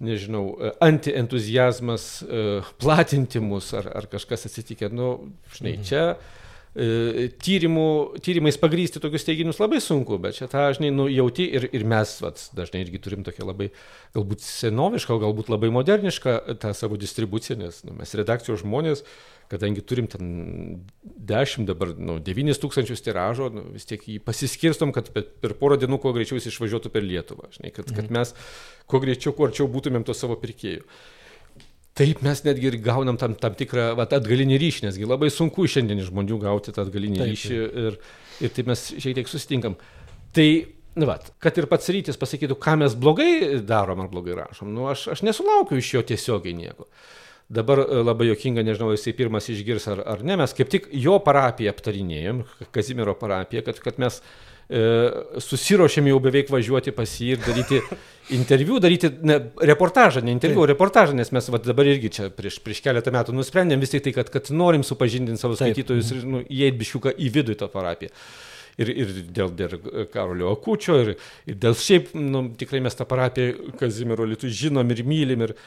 nežinau, anti-entuzijazmas e, platinti mus ar, ar kažkas atsitikė, nu, žinai, mhm. čia E, tyrimų, tyrimais pagrysti tokius teiginius labai sunku, bet čia tą žinai nujauti ir, ir mes vat, dažnai irgi turim tokią labai galbūt senovišką, galbūt labai modernišką tą savo distribuciją, nes nu, mes redakcijos žmonės, kadangi turim ten 10, dabar nu, 9 tūkstančius tiražo, nu, vis tiek jį pasiskirstom, kad per, porą dienų kuo greičiau jis išvažiuotų per Lietuvą, žinai, kad, mhm. kad mes kuo greičiau, kuo arčiau būtumėm to savo pirkėjų. Taip mes netgi ir gaunam tam, tam tikrą vat, atgalinį ryšį, nesgi labai sunku šiandien iš žmonių gauti tą atgalinį taip, ryšį ir, ir taip mes šiek tiek susitinkam. Tai, na, vat, kad ir pats rytis pasakytų, ką mes blogai darom ar blogai rašom, nu, aš, aš nesulaukiu iš jo tiesiogiai nieko. Dabar e, labai jokinga, nežinau, jisai pirmas išgirs ar, ar ne, mes kaip tik jo parapiją aptarinėjom, Kazimiero parapiją, kad, kad mes e, susirošėm jau beveik važiuoti pas jį ir daryti interviu daryti ne, reportažą, ne interviu, Taip. reportažą, nes mes va, dabar irgi čia prieš, prieš keletą metų nusprendėm vis tik tai, kad, kad norim supažindinti savo Taip. skaitytojus ir nu, įeiti biškiuką į vidų į tą parapiją. Ir, ir dėl, dėl Karolio Akučio, ir, ir dėl šiaip, nu, tikrai mes tą parapiją Kazimiero Lietuvą žinom ir mylim, ir,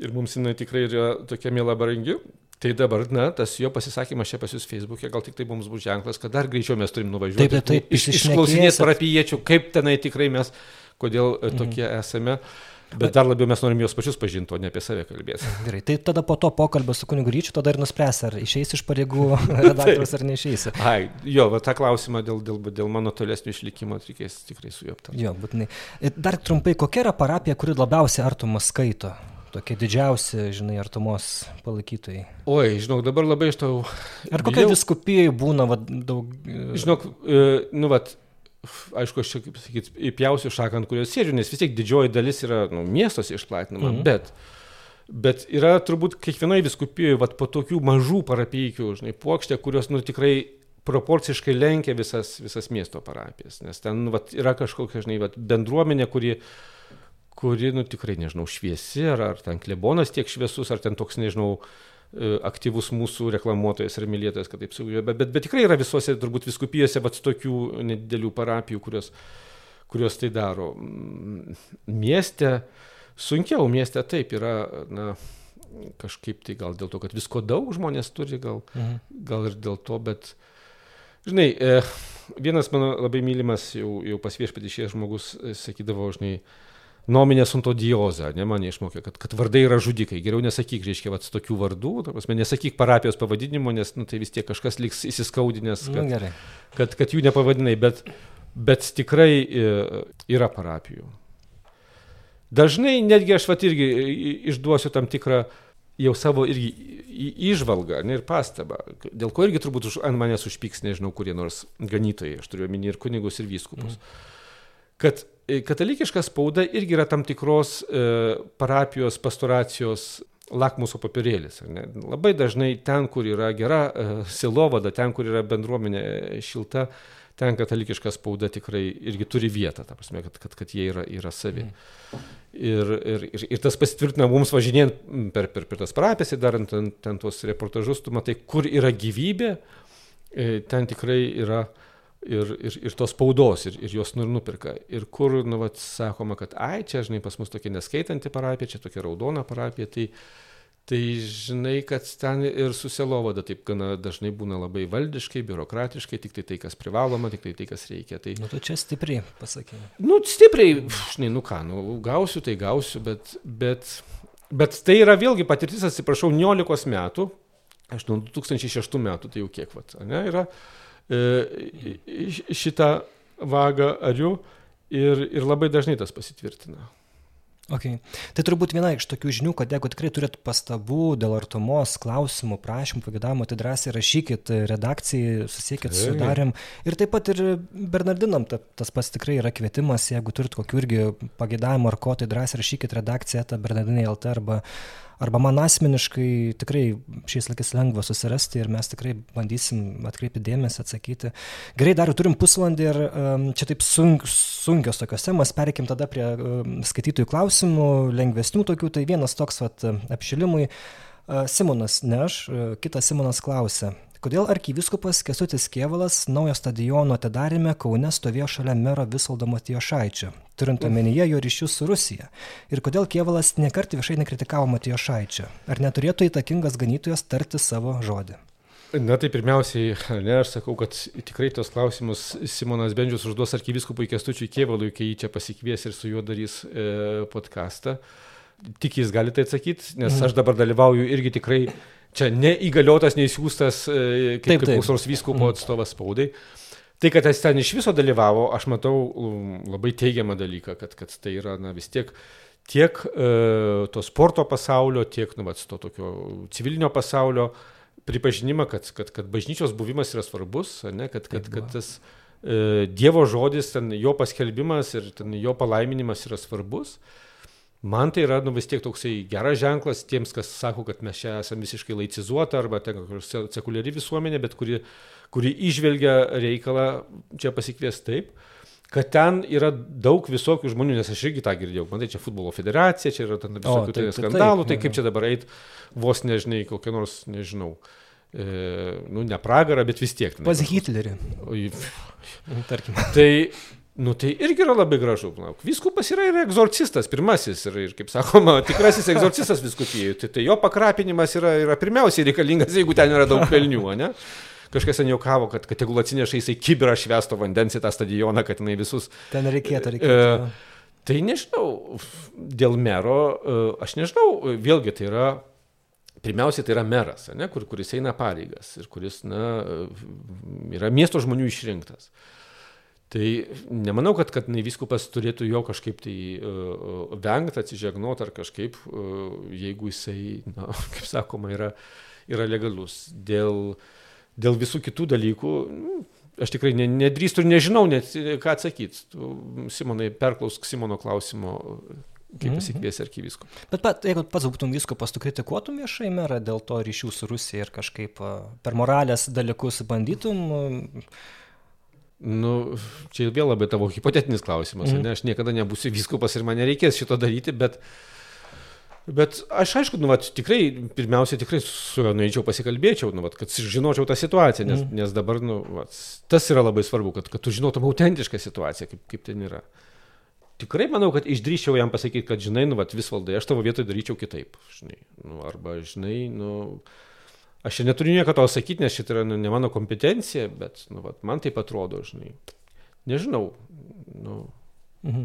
ir mums jinai tikrai yra tokia mėla barangi. Tai dabar, na, tas jo pasisakymas čia pas jūs Facebook'e, gal tik tai mums bus ženklas, kad dar greičiau mes turim nuvažiuoti. Taip, taip, taip. Iš, išklausinėti parapiečių, kaip tenai tikrai mes kodėl e, mhm. tokie esame. Bet dar labiau mes norim juos pačius pažinti, o ne apie save kalbėti. Gerai, tai tada po to pokalbio su kunigu Ryčiu tada ir nuspręs, ar išeis iš pareigų redaktorius ar neišeis. Ai, jo, va, tą klausimą dėl, dėl, dėl mano tolesnio išlikimo reikės tikrai su juo aptarti. Jo, būtinai. E, dar trumpai, kokia yra parapija, kuri labiausiai artumas skaito? Tokie didžiausi, žinai, artumos palaikytojai. Oi, žinok, dabar labai iš tau. Ar kokia viskupijai būna va, daug. E, žinok, e, nu, va, aišku, aš čia, kaip sakyt, įpjausiu šaką, ant kurios sėdžiu, nes vis tiek didžioji dalis yra nu, miestuose išplatinama, mhm. bet, bet yra turbūt kiekvienoje viskupijoje, vat, po tokių mažų parapijų, žinai, plokštė, kurios, nu, tikrai proporciškai lenkia visas, visas miesto parapijas, nes ten, vat, yra kažkokia, žinai, vat, bendruomenė, kuri, kuri, nu, tikrai, nežinau, šviesi, ar, ar ten klebonas tiek šviesus, ar ten toks, nežinau, E, aktyvus mūsų reklamuotojas ar mylėtojas, kad taip. Bet, bet, bet tikrai yra visose, turbūt viskupijose, bet tokių nedidelių parapijų, kurios, kurios tai daro. Mm, mieste sunkiau, mieste taip yra, na, kažkaip tai gal dėl to, kad visko daug žmonės turi, gal, mhm. gal ir dėl to, bet, žinai, e, vienas mano labai mylimas, jau, jau pas viešpatį išėjęs žmogus e, sakydavo, žinai, nominė suntodioza, ne man išmokė, kad, kad vardai yra žudikai. Geriau nesakyk, reiškia, vat, tokių vardų, prasme, nesakyk parapijos pavadinimo, nes nu, tai vis tiek kažkas liks įsiskaudinęs, kad, nu, kad, kad jų nepavadinai, bet, bet tikrai e, yra parapijų. Dažnai netgi aš vat irgi išduosiu tam tikrą jau savo irgi įžvalgą ne, ir pastabą, dėl ko irgi turbūt už, ant manęs užpyks, nežinau, kurie nors ganytojai, aš turiu omeny ir kunigus, ir vyskupus. Mm. Kad e, katalikiška spauda irgi yra tam tikros e, parapijos, pastoracijos lakmuso papirėlis. Labai dažnai ten, kur yra gera e, silovada, ten, kur yra bendruomenė šilta, ten katalikiška spauda tikrai irgi turi vietą, ta prasme, kad, kad, kad jie yra, yra savi. Ir, ir, ir, ir tas pasitvirtina mums važinėjant per, per, per tas parapės darant ten, ten tuos reportažus, tu matai, kur yra gyvybė, ten tikrai yra ir, ir, ir tos spaudos, ir, ir jos nu ir nupirka. Ir kur, nu, vat, sakoma, kad, ai, čia, žinai, pas mus tokia neskaitanti parapija, čia tokia raudona parapija, tai, uh, Tai žinai, kad ten ir susilovada taip gana dažnai būna labai valdiškai, biurokratiškai, tik tai tai, kas privaloma, tik tai tai, kas reikia. Tai... Nu, tu čia stipriai pasakė. Nu, stipriai, žinai, nu ką, nu, gausiu, tai gausiu, bet, bet, bet tai yra vėlgi patirtis, atsiprašau, 19 metų, aš nuo 2006 metų, tai jau kiek, vat, ne, yra e, šitą vagą ariu ir, ir labai dažnai tas pasitvirtina. Okay. Tai turbūt viena iš tokių žinių, kad jeigu tikrai turit pastabų dėl artumos, klausimų, prašymų, pagėdavimų, tai drąsiai rašykit redakcijai, susiekit su darim. Ir taip pat ir Bernardinam ta, tas pats tikrai yra kvietimas, jeigu turit kokių irgi pagėdavimų ar ko, tai drąsiai rašykit redakciją, tą Bernardinai LT arba arba man asmeniškai tikrai šiais laikais lengva susirasti ir mes tikrai bandysim atkreipti dėmesį, atsakyti. Gerai, dar turim pusvalandį ir um, čia taip sunk, sunkios tokios temos, perkim tada prie um, skaitytojų klausimų, lengvesnių tokių, tai vienas toks vat, apšilimui. Simonas ne aš, uh, kitas Simonas klausia, Kodėl arkivyskupas Kesutis Kievalas naujo stadiono atidarime Kaune stovėjo šalia mero Visaldo Matijošaičio, turint omenyje jo ryšius su Rusija? Ir kodėl Kievalas nekart viešai nekritikavo Matijošaičio? Ar neturėtų įtakingas ganytojas tarti savo žodį? Na tai pirmiausiai, ne, aš sakau, kad tikrai tos klausimus Simonas Bendžius užduos arkiviskupui Kestučiui Kievalui, kai jį čia pasikvies ir su juo darys e, podcastą. Tik jis gali tai atsakyti, nes mhm. aš dabar dalyvauju irgi tikrai čia neįgaliotas, neįsiūstas e, kaip, taip, kaip koks nors vyskupo mm. atstovas spaudai. Tai, kad jis ten iš viso dalyvavo, aš matau labai teigiamą dalyką, kad, kad tai yra na, vis tiek tiek e, to sporto pasaulio, tiek nu, vat, to tokio civilinio pasaulio pripažinimą, kad, kad, kad bažnyčios buvimas yra svarbus, ne, kad, kad, kad tas e, Dievo žodis, ten, jo paskelbimas ir ten, jo palaiminimas yra svarbus. E, man tai yra nu vis tiek toksai geras ženklas tiems, kas sako, kad mes čia esame visiškai laicizuota arba ten sekuliari visuomenė, bet kuri, kuri išvelgia reikalą čia pasikvies taip kad ten yra daug visokių žmonių, nes aš irgi tą girdėjau. Man tai čia futbolo federacija, čia yra ten visokių o, taip, tai skandalų, tai kaip čia dabar eit vos nežinai, kokią nors, nežinau, e, nu ne pragarą, bet vis tiek. Pas Hitlerį. Tarkim. Tai Nu tai irgi yra labai gražu. Vyskupas yra ir egzorcistas, pirmasis, ir, ir kaip sakoma, tikrasis egzorcistas viskupijoje. Tai, tai jo pakrapinimas yra, yra pirmiausiai reikalingas, jeigu ten yra daug pelnių, ne? Kažkas ten jaukavo, kad, kad tegul atsineša jisai kibirą švesto vandens į tą stadioną, kad jinai visus... Ten reikėtų, reikėtų. E, tai nežinau, dėl mero, e, aš nežinau, vėlgi tai yra Pirmiausia, tai yra meras, ne, kur, kuris eina pareigas ir kuris na, yra miesto žmonių išrinktas. Tai nemanau, kad, kad vyskupas turėtų jo kažkaip tai uh, vengti, atsižegnoti ar kažkaip, uh, jeigu jisai, na, kaip sakoma, yra, yra legalus. Dėl, dėl visų kitų dalykų, nu, aš tikrai ne, nedrįstu ir nežinau net ką atsakyti. Simonai, perklausk Simono klausimo, kaip mhm. pasikviesi arkiviskų. Bet pat, jeigu pats būtum viskupas, tu kritikuotum viešai merą dėl to ryšių su Rusija ir kažkaip per moralės dalykus bandytum Nu, čia vėl labai tavo hipotetinis klausimas, mm. ne, aš niekada nebūsiu vyskupas ir man nereikės šito daryti, bet, bet aš aišku, nu, vat, tikrai, pirmiausia, tikrai su juo nueičiau pasikalbėčiau, nu, vat, kad žinočiau tą situaciją, nes, mm. nes dabar, nu, vat, tas yra labai svarbu, kad, kad tu žinotum autentišką situaciją, kaip, kaip ten yra. Tikrai manau, kad išdryščiau jam pasakyti, kad, žinai, nu, vat, vis valdai, aš tavo vietoje daryčiau kitaip, žinai, nu, arba, žinai, nu, Aš čia neturiu nieko to sakyti, nes šitą yra nu, ne mano kompetencija, bet nu, vat, man taip atrodo, žinai. Nežinau. Nu, Mhm.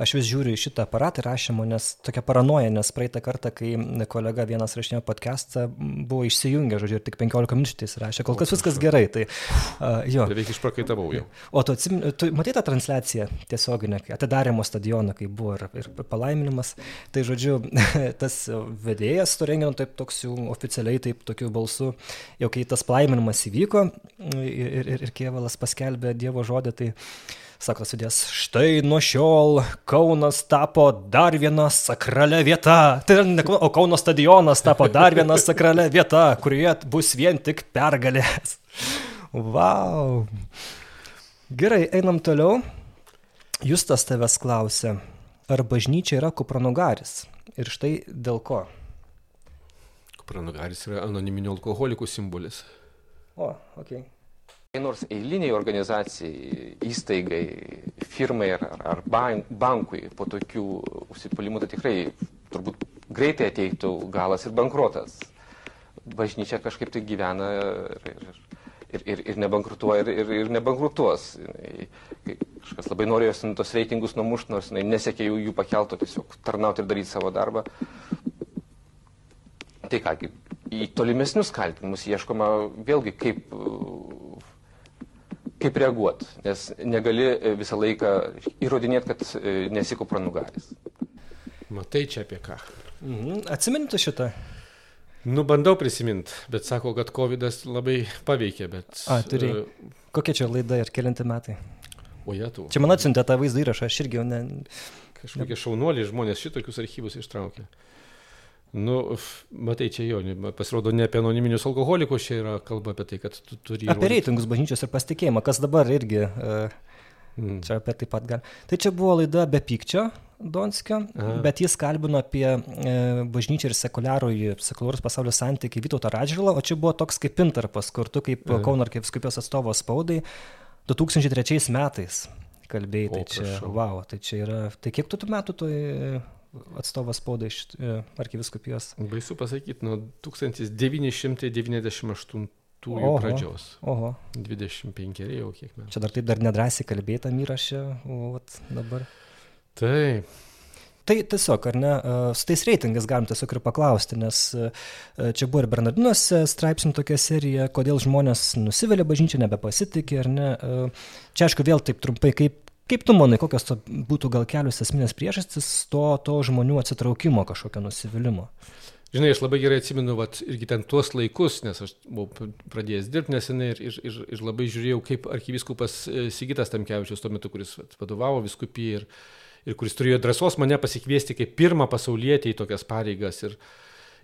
Aš vis žiūriu į šitą aparatą rašymo, nes tokia paranoja, nes praeitą kartą, kai kolega vienas rašinėjo podcastą, buvo išsijungę, žodžiu, ir tik 15 minučių jis rašė, kol kas viskas gerai. Tai, uh, jo. Beveik išprakaitavau jau. O tu, atsim, tu matai tą transliaciją tiesioginę, atidarimo stadioną, kai buvo ir, ir palaiminimas. Tai žodžiu, tas vedėjas to renginio taip toks jau oficialiai, taip tokiu balsu, jau kai tas palaiminimas įvyko ir, ir, ir Kievalas paskelbė Dievo žodį, tai Sako sudės, štai nuo šiol Kaunas tapo dar viena sakrale vieta. Tai ne, o Kauno stadionas tapo dar viena sakrale vieta, kurioje bus vien tik pergalės. Wow. Gerai, einam toliau. Justas tavęs klausė, ar bažnyčia yra kupranugaris? Ir štai dėl ko? Kupranugaris yra anoniminių alkoholikų simbolis. O, okei. Okay nors eiliniai organizacijai, įstaigai, firmai ar, ar bankui po tokių užsipuolimų tai tikrai turbūt greitai ateitų galas ir bankrotas. Bažnyčia kažkaip tai gyvena ir, ir, ir, ir, ir nebankrutuoja ir, ir, ir nebankrutuos. Kažkas labai norėjo tos reitingus numušti, nors nesiekė jų, jų pakelto, tiesiog tarnauti ir daryti savo darbą. Tai ką, į tolimesnius kaltinimus ieškoma vėlgi kaip kaip reaguoti, nes negali e, visą laiką įrodinėti, kad e, nesi kupranugaris. Matai čia apie ką. Mhm. Atsiminti šitą? Nu, bandau prisiminti, bet sako, kad COVID labai paveikė, bet... A, turi. Uh, Kokia čia laida ir kelinti metai? O jie tu. Čia man atsiuntė tą vaizdą įrašą, aš irgi jau ne... Kažkokie šaunuoliai žmonės šitokius archyvus ištraukė. Nu, matai, čia jo, pasirodo ne apie anoniminius alkoholikus, čia yra kalba apie tai, kad tu turi... Apie reitingus bažnyčios ir pasitikėjimą, kas dabar irgi mm. čia apie taip pat gali. Tai čia buvo laida be pykčio Donskio, Aha. bet jis kalbino apie e, bažnyčią ir sekuliarųjį, sekuliarus pasaulio santykiai Vytauto Radžvilą, o čia buvo toks kaip intarpas, kur tu kaip Aha. Kauno arkiviskupijos atstovo spaudai 2003 metais kalbėjai, tai čia, wow, tai čia yra, tai kiek tu tų metų toj atstovas spaudai iš e, arkiviskupijos. Baisu pasakyti, nuo 1998 oho, pradžios. Oho. 25 jau kiek metų. Čia dar taip dar nedrasiai kalbėta įrašė, o vat, dabar. Taip. Tai tiesiog, ar ne, e, su tais reitingais galim tiesiog ir paklausti, nes e, čia buvo ir Bernardinuose straipsnių tokia serija, kodėl žmonės nusivelia bažnyčią, nebepasitikė, ar ne. Čia aišku vėl taip trumpai, kaip Kaip tu manai, kokios to būtų gal kelios esminės priežastis to, to žmonių atsitraukimo, kažkokio nusivylimos? Žinai, aš labai gerai atsimenu, vat, irgi ten tuos laikus, nes aš buvau pradėjęs dirbti nesenai ir, ir, ir, ir labai žiūrėjau, kaip arkiviskupas e, Sigitas Tamkevičius tuo metu, kuris vat, vadovavo viskupijai ir, ir kuris turėjo drąsos mane pasikviesti kaip pirmą pasaulietį į tokias pareigas. Ir,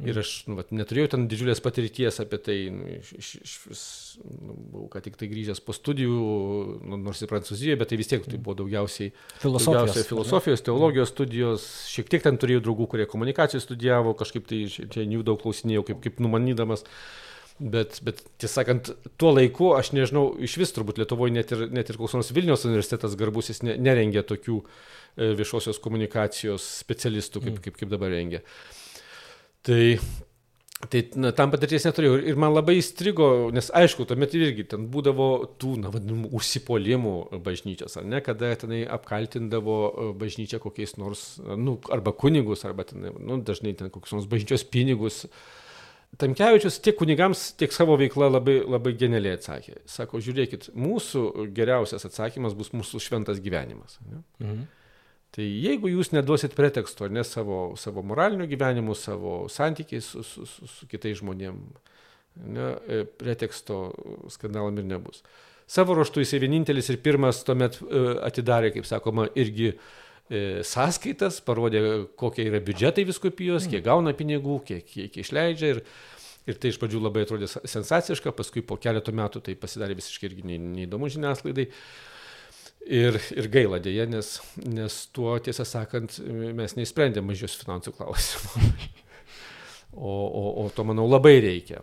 Ir aš nu, vat, neturėjau ten didžiulės patirties apie tai, nu, iš, iš, iš nu, buvau ką tik tai grįžęs po studijų, nu, nors ir Prancūzijoje, bet tai vis tiek tai buvo daugiausiai filosofijos, daugiausiai filosofijos teologijos studijos, šiek tiek ten turėjau draugų, kurie komunikaciją studijavo, kažkaip tai čia jų daug klausinėjau, kaip, kaip numanydamas. Bet, bet tiesą sakant, tuo laiku, aš nežinau, iš vis turbūt Lietuvoje net ir, net ir koks nors Vilnius universitetas garbusis ne, nerengė tokių e, viešosios komunikacijos specialistų, kaip, mm. kaip, kaip dabar rengia. Uh, Tai Tai na, tam patirties neturėjau ir man labai įstrigo, nes aišku, tuomet irgi ten būdavo tų, na, vadinamų, užsipolimų bažnyčios, ar ne, kada tenai apkaltindavo e, bažnyčią kokiais nors, nu, arba kunigus, arba ten, nu, dažnai ten kokius nors bažnyčios pinigus. Tamkevičius tiek kunigams, tiek savo veikla labai, labai genialiai atsakė. Sako, žiūrėkit, mūsų geriausias atsakymas bus mūsų šventas gyvenimas. Ne? Mhm. Tai jeigu jūs neduosit preteksto, ne savo, savo moraliniu gyvenimu, savo santykiais su, su, su, su kitais žmonėmis, ne, e, preteksto skandalam ir nebus. Savo ruoštų jisai vienintelis ir pirmas tuomet e, atidarė, kaip sakoma, irgi e, sąskaitas, parodė, kokie yra biudžetai viskupijos, kiek gauna pinigų, kiek, kiek išleidžia. Ir, ir tai iš pradžių labai atrodė sensaciška, paskui po keletų metų tai pasidarė visiškai irgi neįdomu žiniasklaidai. Ir, ir gaila dėja, nes, nes tuo, tiesą sakant, mes neįsprendėm mažios finansų klausimų. o, o, o to, manau, labai reikia.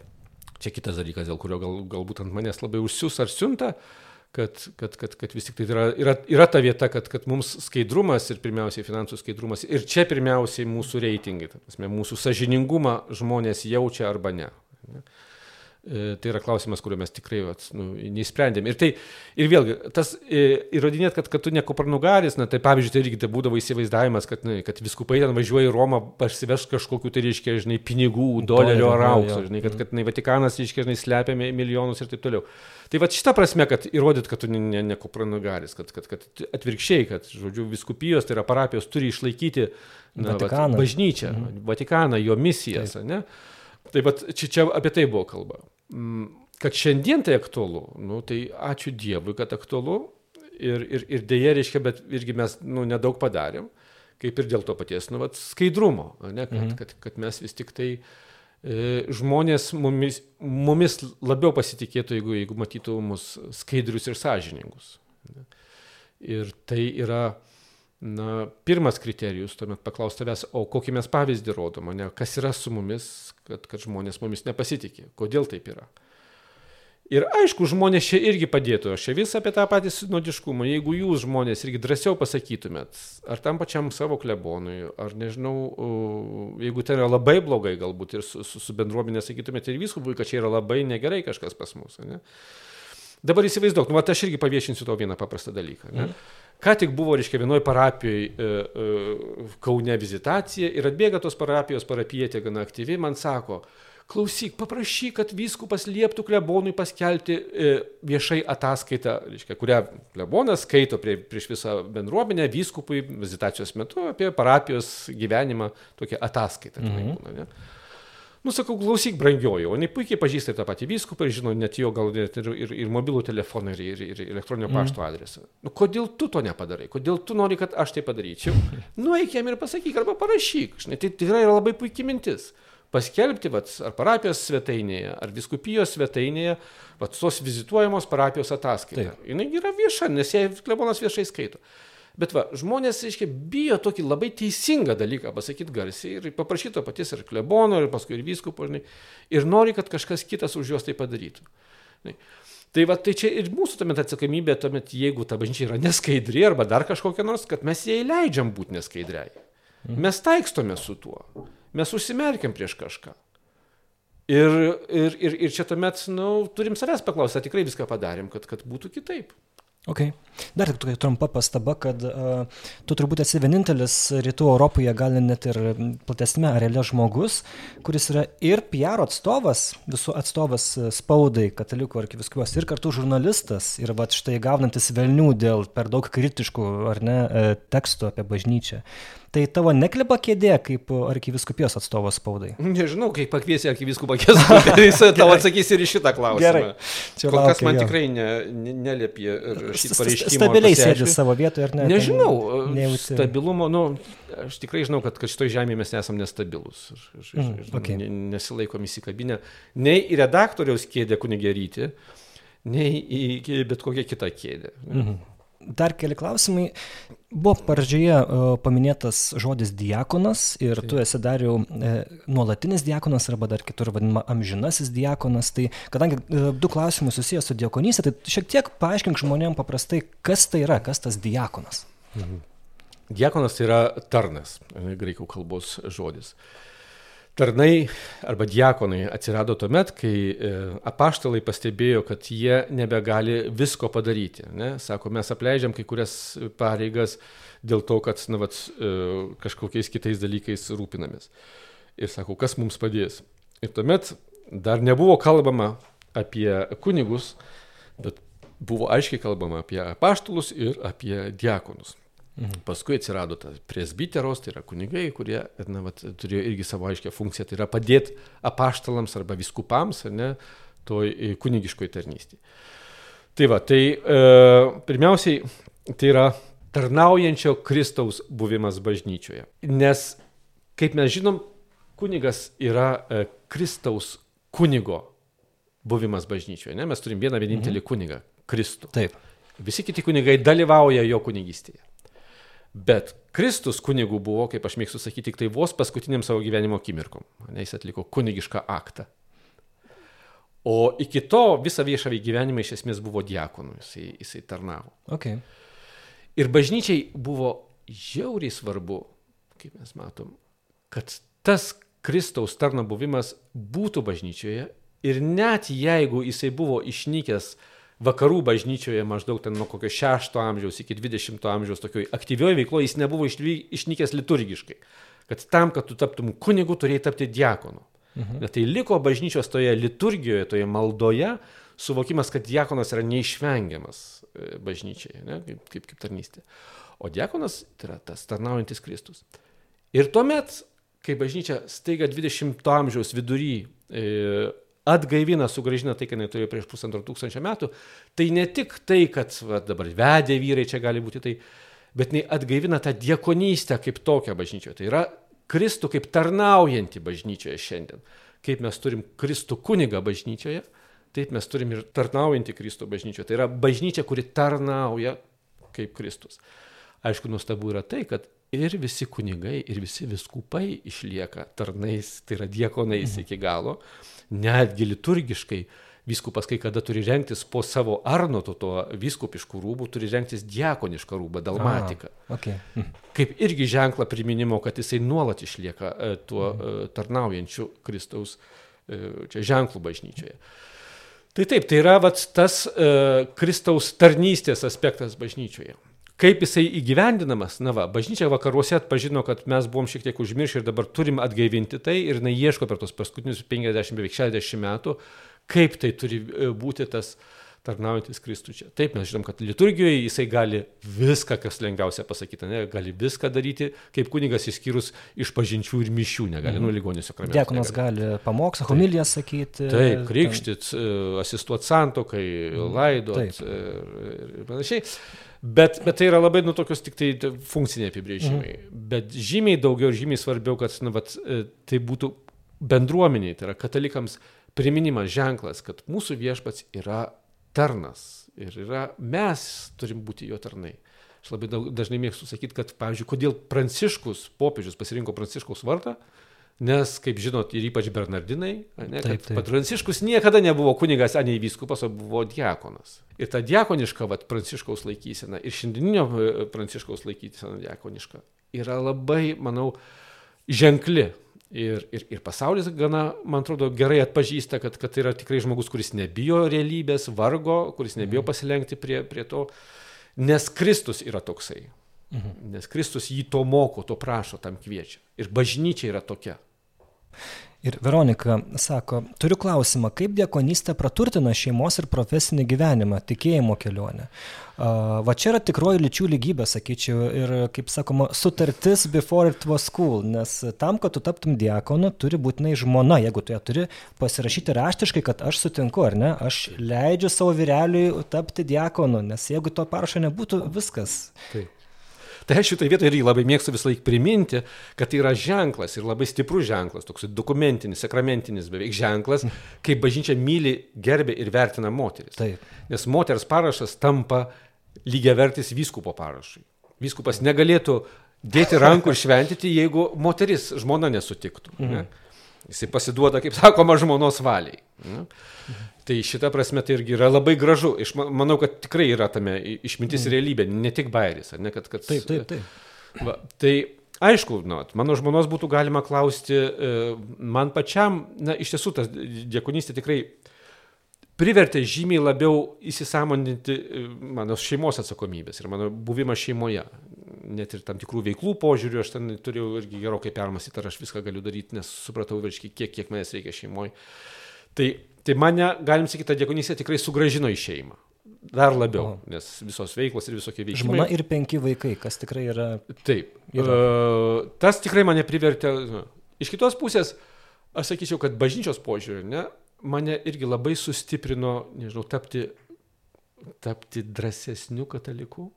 Čia kitas dalykas, dėl kurio gal, galbūt ant manęs labai užsius ar siunta, kad, kad, kad, kad vis tik tai yra, yra, yra ta vieta, kad, kad mums skaidrumas ir pirmiausiai finansų skaidrumas ir čia pirmiausiai mūsų reitingai, prasme, mūsų sažiningumą žmonės jaučia arba ne. ne? E, tai yra klausimas, kurio mes tikrai vat, nu, neįsprendėm. Ir, tai, ir vėlgi, tas e, įrodinėt, kad, kad tu ne kopernugaris, na tai pavyzdžiui, tai irgi tai būdavo įsivaizdavimas, kad, na, kad viskupai ten važiuoja į Romą, parsiveš kažkokiu, tai reiškia, žinai, pinigų, dolerių ar aukso, žinai, kad, kad na, Vatikanas, reiškia, žinai, slepia milijonus ir taip toliau. Tai va šitą prasme, kad įrodyt, kad tu ne, ne, ne kopernugaris, kad, kad, kad atvirkščiai, kad, žodžiu, viskupijos, tai yra parapijos, turi išlaikyti na, vat, bažnyčią, mhm. Vatikaną, jo misijas, Taip. ne? Tai bet čia, čia apie tai buvo kalba. Mm, kad šiandien tai aktualu, nu, tai ačiū Dievui, kad aktualu ir, ir, ir dėja reiškia, bet irgi mes nu, nedaug padarėm, kaip ir dėl to paties nu, vat, skaidrumo, ne, kad, mhm. kad, kad mes vis tik tai e, žmonės mumis, mumis labiau pasitikėtų, jeigu, jeigu matytų mus skaidrius ir sąžiningus. Ne. Ir tai yra na, pirmas kriterijus, tuomet paklausti tavęs, o kokį mes pavyzdį rodom, ne, kas yra su mumis, kad, kad žmonės mumis nepasitikė, kodėl taip yra. Ir aišku, žmonės čia irgi padėtų, aš čia vis apie tą patį sinodiškumą, jeigu jūs žmonės irgi drąsiau pasakytumėt, ar tam pačiam savo klebonui, ar nežinau, jeigu tai yra labai blogai galbūt ir su, su, su bendruomenė sakytumėt ir viskupui, kad čia yra labai negerai kažkas pas mus. Ne? Dabar įsivaizduok, nu, aš irgi paviešinsiu tau vieną paprastą dalyką. Ne? Mm. Ką tik buvo, reiškia, vienoje parapijoje e, e, Kaune vizitacija ir atbėga tos parapijos parapietė gana aktyvi, man sako, klausyk, paprašyk, kad vyskupas lieptų klebonui paskelbti e, viešai ataskaitą, reiškia, kurią klebonas skaito prie, prieš visą bendruomenę vyskupui vizitacijos metu apie parapijos gyvenimą, tokią ataskaitą. Mhm. Būna, ne? Nu, sakau, klausyk, brangioji, o jinai puikiai pažįsta tą patį vyskupą ir žino net jo gal net ir, ir, ir mobilų telefoną, ir, ir, ir elektroninio mm. pašto adresą. Nu, kodėl tu to nepadarai? Kodėl tu nori, kad aš tai padaryčiau? Nu, eik jam ir pasakyk, arba parašyk. Žinai, tai tikrai yra labai puikiai mintis. Paskelbti, vat, ar parapijos svetainėje, ar viskupijos svetainėje, vat, tos vizituojamos parapijos ataskaita. Jis yra vieša, nes jie klebonas viešai skaito. Bet va, žmonės, reiškia, bijo tokį labai teisingą dalyką pasakyti garsiai ir paprašyti to paties ir klebono, ir paskui ir vyskupo, ir nori, kad kažkas kitas už juos tai padarytų. Ne. Tai va, tai čia ir mūsų tuomet atsakomybė, tuomet, jeigu ta bažnyčia yra neskaidri arba dar kažkokia nors, kad mes jai leidžiam būti neskaidriai. Mhm. Mes taikstome su tuo. Mes užsimerkiam prieš kažką. Ir, ir, ir, ir čia tuomet, na, nu, turim savęs paklausyti, ar tikrai viską padarėm, kad, kad būtų kitaip. Okay. Dar tik tokia trumpa pastaba, kad uh, tu turbūt esi vienintelis rytų Europoje, gal net ir platesnė arealė žmogus, kuris yra ir PR atstovas, visų atstovas spaudai, katalikų arkiviskupijos ir kartu žurnalistas ir va štai gaunantis velnių dėl per daug kritiškų ar ne e, tekstų apie bažnyčią. Tai tavo neklipa kėdė kaip arkiviskupijos atstovas spaudai? Nežinau, kaip pakviesi arkiviskupą kėdė, tai jis tau atsakys ir šitą klausimą. Gerai. Čia Kol laukia, kas man jo. tikrai ne, ne, neliepė rašyti pareiškimą. Stabiliai sėdi savo vietoje ar ne? Nežinau, nejauti. stabilumo, nu, aš tikrai žinau, kad, kad šitoje žemėje mes nesam nestabilus. Aš, aš, mm, okay. Nesilaikom įsikabinę nei į redaktoriaus kėdę kunigeryti, nei į bet kokią kitą kėdę. -hmm. Dar keli klausimai. Buvo pradžioje uh, paminėtas žodis diakonas ir Taip. tu esi dar jau e, nuolatinis diakonas arba dar kitur vadinama amžinasis diakonas. Tai kadangi e, du klausimai susijęs su diakonystė, tai šiek tiek paaiškink žmonėms paprastai, kas tai yra, kas tas diakonas. Mhm. Diakonas tai yra tarnas, graikų kalbos žodis. Uh, Tarnai arba diakonai atsirado tuomet, kai e, apaštalai pastebėjo, kad jie nebegali visko padaryti. Ne? Sako, mes apleidžiam kai kurias pareigas dėl to, kad na, vat, e, kažkokiais kitais dalykais rūpinamės. Ir sako, kas mums padės. Ir tuomet dar nebuvo kalbama apie kunigus, bet buvo aiškiai kalbama apie apaštalus ir apie diakonus. Mhm. Paskui atsirado tas presbiteros, tai yra kunigai, kurie na, vat, turėjo irgi savo aiškę funkciją, tai yra padėti apaštalams arba viskupams, ne, toj e, kunigiškoj tarnystėje. Tai va, tai e, pirmiausiai tai yra tarnaujančio Kristaus buvimas bažnyčioje. Nes, kaip mes žinom, kunigas yra e, Kristaus kunigo buvimas bažnyčioje. Ne? Mes turim vieną vienintelį mhm. kunigą - Kristų. Taip. Visi kiti kunigai dalyvauja jo kunigystėje. Bet Kristus kunigų buvo, kaip aš mėgstu sakyti, tik tai vos paskutiniam savo gyvenimo akimirkom. Jis atliko kunigišką aktą. O iki to visą viešą gyvenimą iš esmės buvo diakonų, jisai, jisai tarnavo. Okay. Ir bažnyčiai buvo žiauriai svarbu, kaip mes matom, kad tas Kristaus tarno buvimas būtų bažnyčioje Ir net jeigu jisai buvo išnykęs vakarų bažnyčioje maždaug ten nuo kokio 6 amžiaus iki 20 amžiaus tokioj aktyvioje veikloje, jis nebuvo išnykęs liturgiškai. Kad tam, kad tu taptum kunigu, turėjai tapti diakonu. Mhm. Tai liko bažnyčios toje liturgijoje, toje maldoje, suvokimas, kad diakonas yra neišvengiamas e, bažnyčiai, ne, kaip, kaip, kaip tarnystė. O diakonas tai yra tas tarnaujantis Kristus. Ir tuomet, kai bažnyčia staiga 20-ojo amžiaus vidury e, atgaivina, sugražina tai, ką jinai turėjo prieš pusantro tūkstančio metų, tai ne tik tai, kad va, dabar vedė vyrai, čia gali būti tai, bet jinai atgaivina tą diekonystę kaip tokią bažnyčioje. Tai yra Kristų kaip tarnaujantį bažnyčioje šiandien. Kaip mes turim Kristų kunigą bažnyčioje, taip mes turim ir tarnaujantį Kristų bažnyčioje. Tai yra bažnyčia, kuri tarnauja kaip Kristus. Aišku, nuostabu yra tai, kad ir visi kunigai, ir visi viskupai išlieka tarnais, tai yra diekonais mhm. iki galo, netgi liturgiškai Vyskupas kai kada turi renktis po savo arnoto to vyskupiškų rūbų, turi renktis diakonišką rūbą, dalmatiką. A, okay. hm. Kaip irgi ženklą priminimo, kad jisai nuolat išlieka e, tuo hm. tarnaujančiu Kristaus e, čia ženklų bažnyčioje. Tai taip, tai yra vat, tas e, Kristaus tarnystės aspektas bažnyčioje. Kaip jisai įgyvendinamas, na va, bažnyčia vakaruose atpažino, kad mes buvom šiek tiek užmiršę ir dabar turim atgaivinti tai ir jinai ieško per tos paskutinius 50, beveik 60 metų, kaip tai turi e, būti tas tarnaujantis Kristų čia. Taip, mes žinom, kad liturgijoje jisai gali viską, kas lengviausia pasakyti, ne, gali viską daryti, kaip kunigas išskyrus iš pažinčių ir mišių, negali, mm. nu, ligonių sakramentų. Diakonas gali pamokslą, homiliją sakyti. Taip, krikštit, ten... asistuoti santokai, mm. laidot taip. ir, ir panašiai. Bet, bet tai yra labai, nu, tokios tik tai funkciniai apibrėžimai. Mm. Bet žymiai daugiau ir žymiai svarbiau, kad, nu, vat, e, tai būtų bendruomeniai, tai yra katalikams priminimas, ženklas, kad mūsų viešpats yra tarnas ir yra, mes turim būti jo tarnai. Aš labai daug, dažnai mėgstu sakyti, kad, pavyzdžiui, kodėl Pranciškus, popiežius pasirinko Pranciškaus vardą, nes, kaip žinot, ir ypač Bernardinai, ne, taip, taip. Pranciškus niekada nebuvo kunigas, anei vyskupas, o buvo diakonas. Ir ta diakoniška, vat, Pranciškaus laikysena ir šiandieninio e, Pranciškaus laikysena diakoniška yra labai, manau, ženkli. Ir, ir, ir pasaulis gana, man atrodo, gerai atpažįsta, kad, kad tai yra tikrai žmogus, kuris nebijo realybės, vargo, kuris nebijo mhm. pasilenkti prie, prie to, nes Kristus yra toksai. Mhm. Nes Kristus jį to moko, to prašo, tam kviečia. Ir bažnyčia yra tokia. Ir Veronika sako, turiu klausimą, kaip diekonystė praturtina šeimos ir profesinį gyvenimą, tikėjimo kelionę. Va čia yra tikroji lyčių lygybė, sakyčiau, ir, kaip sakoma, sutartis before it was cool, nes tam, kad tu taptum diakonu, turi būtinai žmona, jeigu tu ją turi pasirašyti raštiškai, kad aš sutinku, ar ne, aš leidžiu savo vyreliui tapti diakonu, nes jeigu to parašo nebūtų, viskas. Taip. Tai aš šitoje vietoje irgi labai mėgstu visą laiką priminti, kad tai yra ženklas ir labai stiprus ženklas, toks dokumentinis, sakramentinis beveik ženklas, kaip bažnyčia myli, gerbė ir vertina moteris. Taip. Nes moters parašas tampa lygiavertis vyskupo parašui. Vyskupas negalėtų dėti rankų ir šventyti, jeigu moteris žmona nesutiktų. Mhm. Ne? Jisai pasiduoda, kaip sakoma, žmonos valiai. Ne? Tai šita prasme tai irgi yra labai gražu. Iš, manau, kad tikrai yra tame išmintis mm. realybė, ne tik bairis, ne kad... kad taip, taip, taip. Va, tai aišku, nu, mano žmonos būtų galima klausti, e, man pačiam, na, iš tiesų, tas diekonystė tikrai privertė žymiai labiau įsisamoninti e, mano šeimos atsakomybės ir mano buvimą šeimoje. Net ir tam tikrų veiklų požiūrių aš ten turėjau irgi gerokai permastyti, ar aš viską galiu daryti, nes supratau, virškiai, kiek, kiek manęs reikia šeimoje. Tai Tai mane, galim sakyti, ta diakonystė tikrai sugražino į šeimą. Dar labiau, o. nes visos veiklos ir visokie veiksmai. Žmona ir penki vaikai, kas tikrai yra. Taip. Yra. Uh, tas tikrai mane privertė. Iš kitos pusės, aš sakyčiau, kad bažnyčios požiūrį, ne, mane irgi labai sustiprino, nežinau, tapti, tapti drąsesniu kataliku.